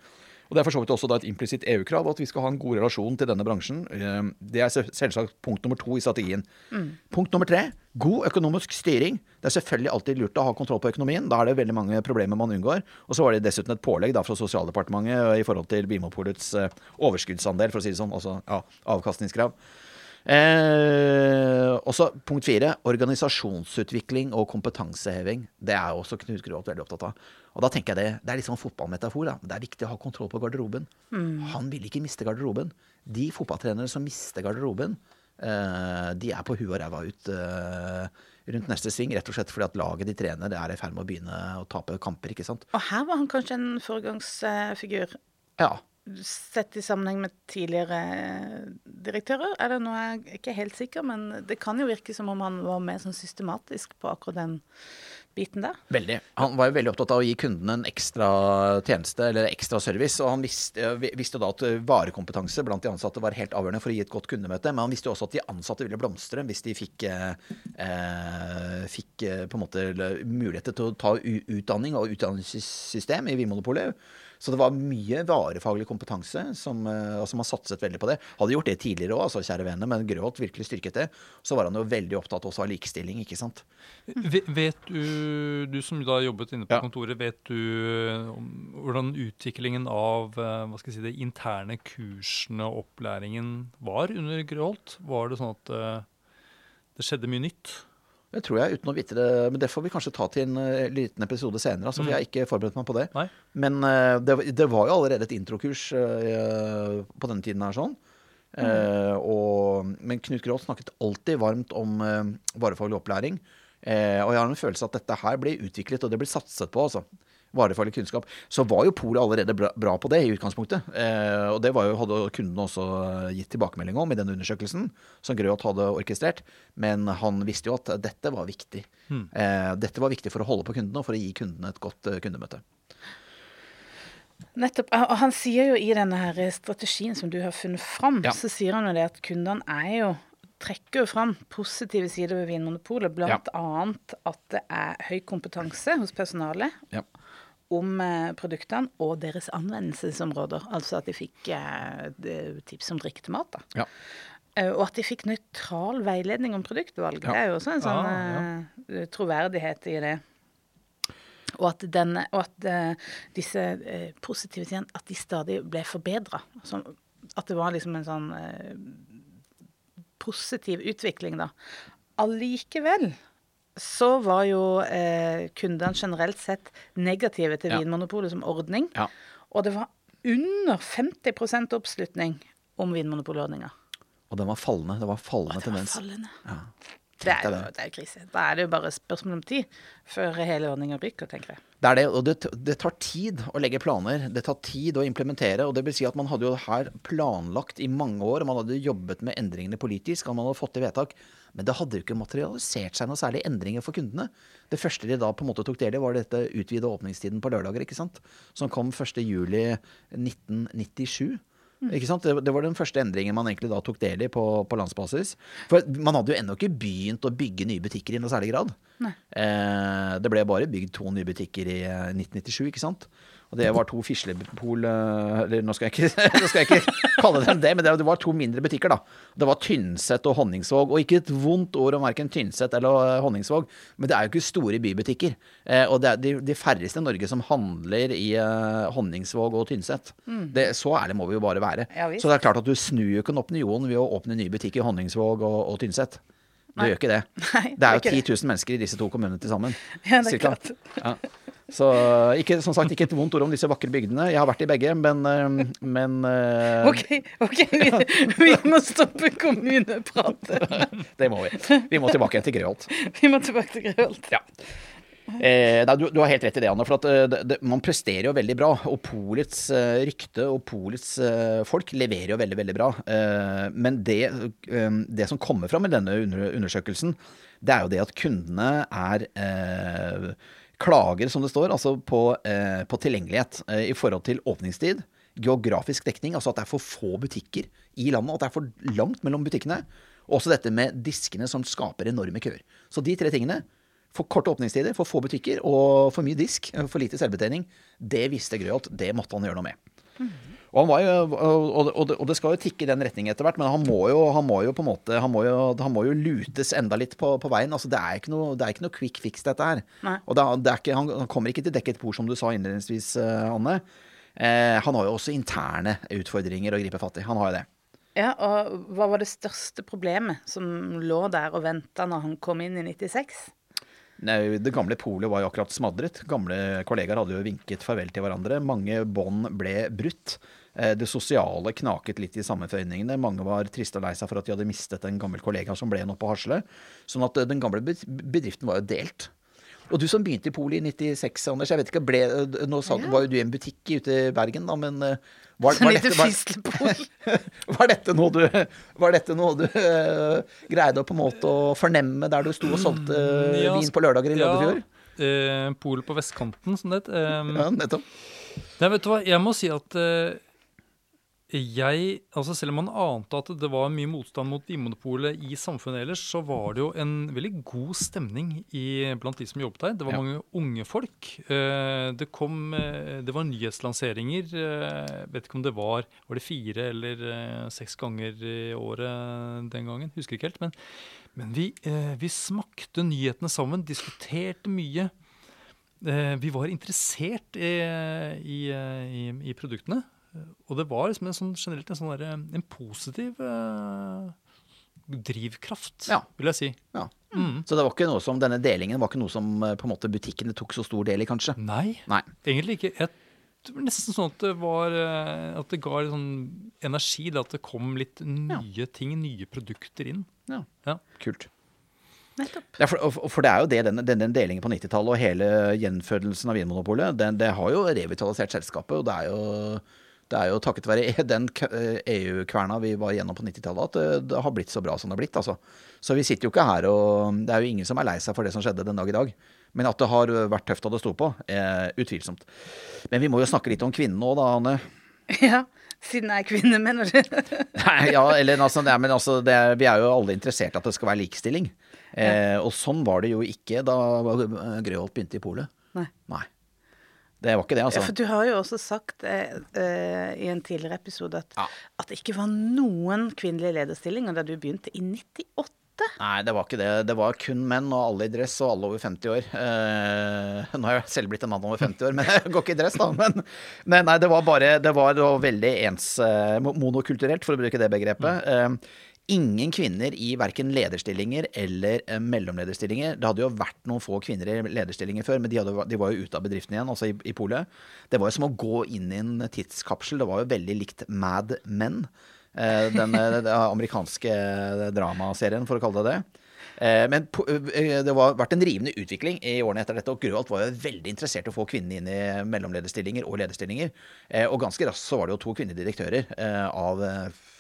Og Det er for så vidt også da et implisitt EU-krav at vi skal ha en god relasjon til denne bransjen. Eh, det er selvsagt punkt nummer to i strategien. Mm. Punkt nummer tre god økonomisk styring. Det er selvfølgelig alltid lurt å ha kontroll på økonomien. Da er det veldig mange problemer man unngår. Og så var det dessuten et pålegg da fra Sosialdepartementet eh, i forhold til Bimopolets eh, overskuddsandel, for å si det sånn. Altså ja, avkastningskrav. Eh, også punkt fire organisasjonsutvikling og kompetanseheving. Det er også Knut Gråt veldig opptatt av. Og da tenker jeg Det det er liksom en fotballmetafor. Da. Det er viktig å ha kontroll på garderoben. Mm. Han vil ikke miste garderoben. De fotballtrenere som mister garderoben, eh, de er på huet og ræva ut eh, rundt neste sving. Rett og slett fordi at laget de trener, det er i ferd med å begynne å tape kamper. ikke sant? Og her var han kanskje en foregangsfigur? Ja sett i sammenheng med tidligere direktører? Er det noe jeg ikke er helt sikker, men det kan jo virke som om han var mer sånn systematisk på akkurat den biten der. Veldig. Han var jo veldig opptatt av å gi kundene en ekstra tjeneste eller ekstra service. Og han visste, visste da at varekompetanse blant de ansatte var helt avgjørende for å gi et godt kundemøte. Men han visste jo også at de ansatte ville blomstre hvis de fikk, eh, fikk på en måte muligheter til å ta utdanning og utdanningssystem i Vinmonopolet. Så det var mye varefaglig kompetanse som altså man satset veldig på det. Hadde gjort det tidligere òg, altså, kjære venner, men Grøholt virkelig styrket det. Så var han jo veldig opptatt også av likestilling, ikke sant. Vet du, du som da jobbet inne på ja. kontoret, vet du om, hvordan utviklingen av eh, hva skal jeg si, de interne kursene og opplæringen var under Grøholt? Var det sånn at det skjedde mye nytt? Det tror jeg, uten å vite det. Men det får vi kanskje ta til en uh, liten episode senere. Altså, for jeg har ikke forberedt meg på det. Nei. Men uh, det, det, var jo allerede et introkurs uh, på denne tiden her sånn. Mm. Og, men Knut Gråth snakket alltid varmt om varefaglig opplæring. og jeg har en følelse at dette her blir utviklet, og det blir satset på. altså varefaglig kunnskap, så var jo Polet allerede bra, på det i utgangspunktet. Eh, og det jo, hadde kundene også gitt tilbakemelding om i den undersøkelsen som Grøt hadde orkestrert. Men han visste jo at dette var viktig. Mm. Eh, dette var viktig for å holde på kundene og for å gi kundene et godt uh, kundemøte. Nettopp. Og han sier jo i denne her strategien som du har funnet fram, ja. så sier han jo det at kundene er jo trekker jo fram positive sider ved Vinmonopolet, bl.a. Ja. at det er høy kompetanse hos personalet. Ja om eh, produktene og deres anvendelsesområder. Altså at de fikk eh, tips om drikk mat. da. Ja. Eh, og at de fikk nøytral veiledning om produktvalg. Ja. Det er jo også en sånn ja, troverdighet i det. Og at, den, og at disse positive sidene at de stadig ble forbedra. At det var liksom en sånn positiv utvikling, da. Allikevel så var jo eh, kundene generelt sett negative til ja. Vinmonopolet som ordning. Ja. Og det var under 50% oppslutning om Vinmonopolordninga. Og den var fallende. Det var fallende tendens. Ja. Det er, jo, det er krise. Da er det jo bare spørsmål om tid før hele ordninga ryker, tenker jeg. Det er det, og det, det, tar tid å legge planer. Det tar tid å implementere. og det vil si at Man hadde jo her planlagt i mange år, man hadde jobbet med endringene politisk, og man hadde fått til vedtak. Men det hadde jo ikke materialisert seg noe særlig endringer for kundene. Det første de da på en måte tok del i, var dette utvide åpningstiden på lørdager, ikke sant? som kom 1.7.1997. Mm. Ikke sant? Det, det, var den første endringen man egentlig da tok del i på, på landsbasis. For man hadde jo ennå ikke begynt å bygge nye butikker i noe særlig grad. Eh, det ble bare bygd to nye butikker i 1997, eh, ikke sant. Og det var to Fislepol eh, Eller nå skal, ikke, nå skal jeg ikke kalle dem det, men det var to mindre butikker, da. Det var Tynset og Honningsvåg. Og ikke et vondt ord om verken Tynset eller eh, Honningsvåg, men det er jo ikke store bybutikker. Eh, og det er de, de færreste i Norge som handler i Honningsvåg og Tynset. Mm. Det, så ærlig må vi jo bare være. Ja, så det er klart at du snur jo ikke en opinion ved å åpne nye butikker i Honningsvåg og, og Tynset. Du gjør ikke det. Nei, det er jo 10 000 mennesker i disse to kommunene til sammen. Ja, det er klart. Ja. Så ikke, som sagt, ikke et vondt ord om disse vakre bygdene. Jeg har vært i begge, men, eh, men uh... OK, ok, vi, vi, må stoppe kommunepratet. det må vi. Vi må tilbake til Grøholt. Vi må tilbake til Grøholt. Ja. Eh, nei, du, du, har helt rett i det, Anne. For at, eh, det, det, man presterer jo veldig bra. Og Polets eh, rykte og Polets eh, folk leverer jo veldig, veldig bra. Men det, det, som kommer fram i denne undersøkelsen, det er jo det at kundene er klager, som det står, altså på, eh, på tilgjengelighet eh, i forhold til åpningstid, geografisk dekning, altså at det er for få butikker i landet, at det er for langt mellom butikkene. Og også dette med diskene som skaper enorme køer. Så de tre tingene, for korte åpningstider, for få butikker og for mye disk, eh, for lite selvbetjening, det visste Grøholt. Det måtte han gjøre noe med. Mm. Og, jo, og, og, det skal jo tikke i den retning etter hvert, men han må jo, han må jo på en måte han må jo, han må jo lutes enda litt på, på veien. Altså, det, er ikke noe, det er ikke noe quick fix, dette her. Nei. Og det, det ikke, han, han, kommer ikke til dekket bord, som du sa innledningsvis, uh, Anne. Eh, han har jo også interne utfordringer å gripe fatt i. Han har jo det. Ja, og Hva var det største problemet som lå der og venta når han kom inn i 96? Nei, det gamle polet var jo akkurat smadret. Gamle kollegaer hadde jo vinket farvel til hverandre. Mange bånd ble brutt. Eh, det sosiale knaket litt i sammenføyningene. Mange var triste og lei seg for at de hadde mistet en gammel kollega som ble oppe på Hasle. Sånn at eh, den gamle bedriften var jo delt. Og du som begynte i Polet i 96, Anders. jeg vet ikke, ble, eh, Nå sa, ja. var jo du i en butikk ute i Bergen, da, men var, var, dette, var, var, dette noe du, var dette noe du uh, greide å på en måte å fornemme der du sto og solgte uh, ja, vin på lørdager i Løddefjord? Ja. eh, pol på vestkanten, som det het. Um, ja, nettopp. Nei, vet du hva, jeg må si at uh, jeg, altså Selv om man ante at det var mye motstand mot Vinmonopolet i samfunnet ellers, så var det jo en veldig god stemning i, blant de som jobbet der. Det var ja. mange unge folk. Uh, det kom uh, Det var nyhetslanseringer. Jeg vet ikke om det var Var det fire eller seks ganger i året den gangen? Husker ikke helt. Men, men vi, vi smakte nyhetene sammen, diskuterte mye. Vi var interessert i, i, i, i produktene. Og det var liksom en sånn, generelt en, sånn der, en positiv eh, drivkraft, ja. vil jeg si. Ja. Mm. Så det var ikke noe som, denne delingen var ikke noe som eh, på en måte butikkene tok så stor del i, kanskje? Nei, Nei. egentlig ikke. Jeg, det var nesten sånn at det var eh, At det ga litt sånn energi. At det kom litt nye ja. ting, nye produkter inn. Ja, ja. Kult. Nettopp. Ja, for, for, det er jo det, denne, denne delingen på 90-tallet og hele gjenfødelsen av Vinmonopolet, det, det har jo revitalisert selskapet. og det er jo det er jo takket være den EU-kverna vi var gjennom på 90-tallet at det, det, har blitt så bra som det har blitt. altså. Så vi sitter jo ikke her og Det er jo ingen som er lei seg for det som skjedde den dag i dag. Men at det har vært tøft da det sto på, er utvilsomt. Men vi må jo snakke litt om kvinnen nå, da, Anne. Ja, siden jeg er kvinne, mener du? Nei, ja, eller altså, ja, men altså det, vi er jo alle interessert i at det skal være likestilling. Eh, og sånn var det jo ikke da Grøholt begynte i polet. Nei. Nei. Det var ikke det, altså. Ja, for du har jo også sagt eh, eh, i en tidligere episode at, ja. at, det ikke var noen kvinnelige lederstillinger da du begynte i 98. Nei, det var ikke det. Det var kun menn, og alle i dress, og alle over 50 år. Eh, nå har jeg selv blitt en mann over 50 år, men jeg går ikke i dress, da. Men, nei, nei, det var bare Det var, det var veldig ens eh, monokulturelt, for å bruke det begrepet. Mm. Ingen kvinner i verken lederstillinger eller eh, mellomlederstillinger. Det hadde jo vært noen få kvinner i lederstillinger før, men de, hadde, de var jo ute av bedriften igjen, altså i, i polet. Det var jo som å gå inn i en tidskapsel. Det var jo veldig likt Mad Men. Eh, den, eh, den amerikanske dramaserien, for å kalle det det. Men det har vært en rivende utvikling i årene etter dette. Og Grøholt var jo veldig interessert i å få kvinnene inn i mellomlederstillinger og lederstillinger. Og ganske raskt så var det jo to kvinnelige direktører av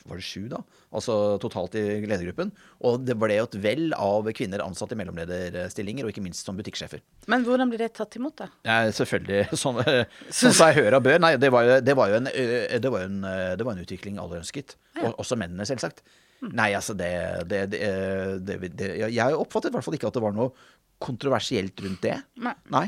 var det sju, da? Altså totalt i ledergruppen. Og det ble jo et vell av kvinner ansatt i mellomlederstillinger, og ikke minst som butikksjefer. Men hvordan blir det tatt imot, da? Ja, selvfølgelig sånn, sånn som jeg hører og bør. Nei, det var jo, det var jo, en, det var en, det var en, utvikling alle ønsket. Og, også mennene, selvsagt. Mm. Nei, altså det, det, Jeg oppfattet i hvert fall ikke at det var noe kontroversielt rundt det. Nei. Nei.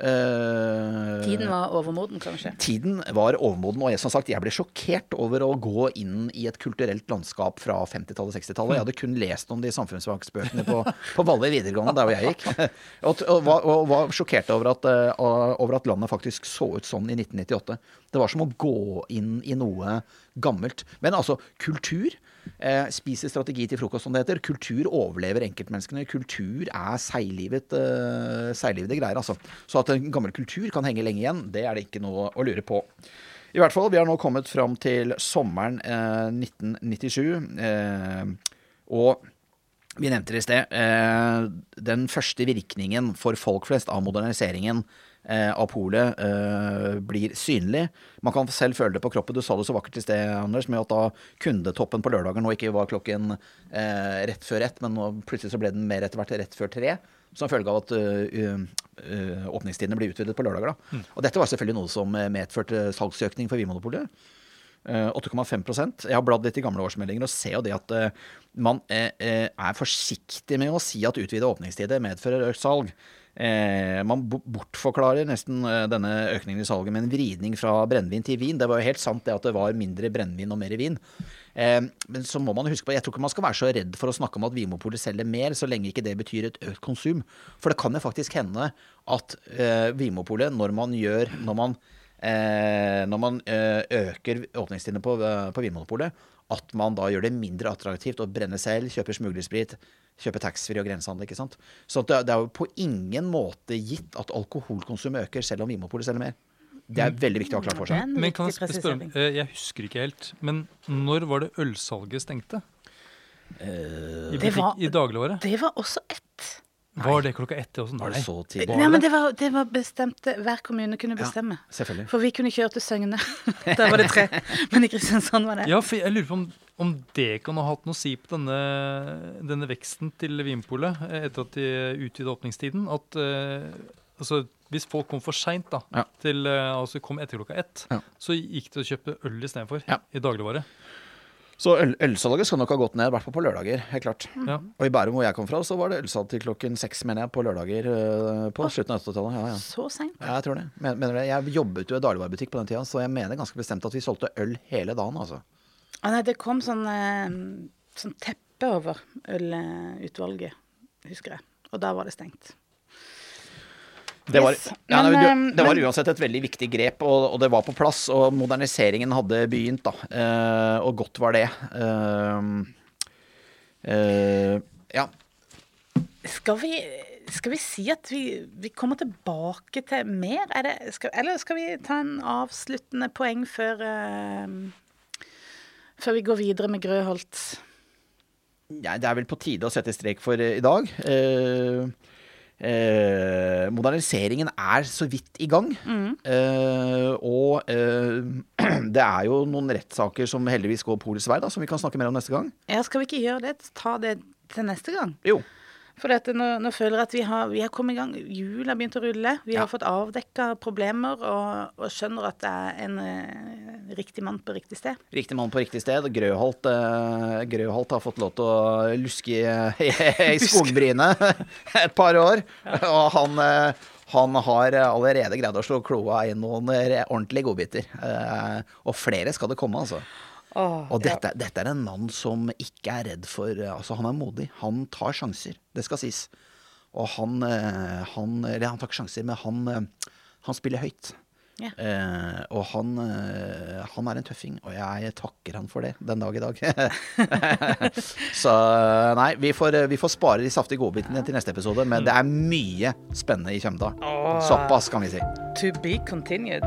Uh, tiden var overmoden, kanskje? Tiden var overmoden. Og jeg, som sagt, jeg ble sjokkert over å gå inn i et kulturelt landskap fra 50-tallet og 60-tallet. Jeg hadde kun lest om de samfunnsfagsbøkene på, på Valle videregående, der hvor jeg gikk. og, og, og, og, var sjokkert over at, uh, over at landet faktisk så ut sånn i 1998. Det var som å gå inn i noe gammelt. Men altså, kultur eh, spiser strategi til frokost, som det heter. Kultur overlever enkeltmenneskene. Kultur er seiglivet, eh, seiglivede greier, altså. Så at en gammel kultur kan henge lenge igjen, det er det ikke noe å lure på. I hvert fall, vi har nå kommet fram til sommeren eh, 1997. Eh, og vi nevnte det i sted. Eh, den første virkningen for folk flest av moderniseringen eh, av polet eh, blir synlig. Man kan selv føle det på kroppen. Du sa det så vakkert i sted, Anders, med at da kundetoppen på lørdager nå ikke var klokken rett før ett, men plutselig så ble den mer etter hvert rett før tre. Som følge av at åpningstidene blir utvidet på lørdager. da. Mm. Og dette var selvfølgelig noe som medførte salgsøkning for Vinmonopolet. 8,5% Jeg har bladd litt i gamle årsmeldinger og ser jo det at man er forsiktig med å si at utvidet åpningstider medfører økt salg. Eh, man bortforklarer nesten eh, denne økningen i salget med en vridning fra brennevin til vin. Det var jo helt sant det at det var mindre brennevin og mer vin. Eh, men så må man huske på, jeg tror ikke man skal være så redd for å snakke om at Vinmopolet selger mer, så lenge ikke det betyr et økt konsum. For det kan jo faktisk hende at eh, Vinmopolet, når man gjør Når man, eh, når man eh, øker åpningstidene på, eh, på Vinmonopolet, at man da gjør det mindre attraktivt å brenne selv, kjøpe smuglersprit, kjøpe taxfree og grensehandel. ikke sant? Så det, det, er jo på ingen måte gitt at alkoholkonsumet øker, selv om Vinmonopolet selger mer. Det er veldig viktig å ha klart for seg. Men kan Jeg spørre, om, jeg husker ikke helt, men når var det ølsalget stengte? I, butikk, I dagligåret? Det var også ett. Var det klokka ett? Også? Nei. Var det så tidlig? Nei, men det var, det var bestemte Hver kommune kunne bestemme. Ja, selvfølgelig. For vi kunne kjøre til Søgne. Der var det tre. Men i Kristiansand var det Ja, for jeg lurer på om, om det kan ha hatt noe å si på denne, denne veksten til Vinpolet eh, etter at de utvida åpningstiden. At uh, altså, Hvis folk kom for seint, da, Ja. til, uh, altså kom etter klokka ett, Ja. så gikk de å kjøpe øl istedenfor Ja. i dagligvare. Så øl, ølsalget skal nok ha gått ned, i hvert fall på lørdager. helt klart. Ja. Og i Bærum hvor jeg kom fra, så var det ølsalg til klokken seks, mener jeg, på lørdager på på slutten av 80-tallet. Ja, ja. Så seint. Ja, jeg tror det. Men, mener det. Jeg jobbet jo i dagligvarebutikk på den tida, så jeg mener ganske bestemt at vi solgte øl hele dagen, altså. Ah, nei, det kom sånn, eh, sånn teppe over ølutvalget, husker jeg. Og da var det stengt. Det var, Yes, ja, men, nei, eh, det var men- uansett et veldig viktig grep, og, og det var på plass. Og moderniseringen hadde begynt, da. Eh, og godt var det. Eh, eh, ja. Skal vi, skal vi si at vi, vi kommer tilbake til mer? Er det, skal, eller skal vi ta en avsluttende poeng før, eh, før vi går videre med Grøholt? Ja, det er vel på tide å sette strek for eh, i dag. Eh, eh, moderniseringen er så vidt i gang. Eh, og eh, det er jo noen rettssaker som heldigvis går polets vei, da, som vi kan snakke mer om neste gang. Ja, skal vi ikke gjøre det? Ta det til neste gang? Jo. For dette, nå, nå føler jeg at vi har, vi har kommet i gang. Jul har begynt å rulle. Vi Ja. har fått avdekka problemer og, og skjønner at det er en eh, riktig mann på riktig sted. Riktig mann på riktig sted. Grøholt, eh, Grøholt har fått lov til å luske i, i skogbrynet et par år. Og han, eh, han har allerede greid å slå kloa i noen ordentlige godbiter. Eh, og flere skal det komme, altså. Åh, Og dette, dette er en mann som ikke er redd for Altså, han er modig. Han tar sjanser, det skal sies. Og han eh, Han, eller han tar ikke sjanser, men han, eh, han spiller høyt. Ja. Eh, og han, eh, han er en tøffing, og jeg takker han for det den dag i dag. Så nei, vi får, vi får spare de saftige godbitene til neste episode, men det er mye spennende i Kjømda. Såpass, kan vi si. To be continued.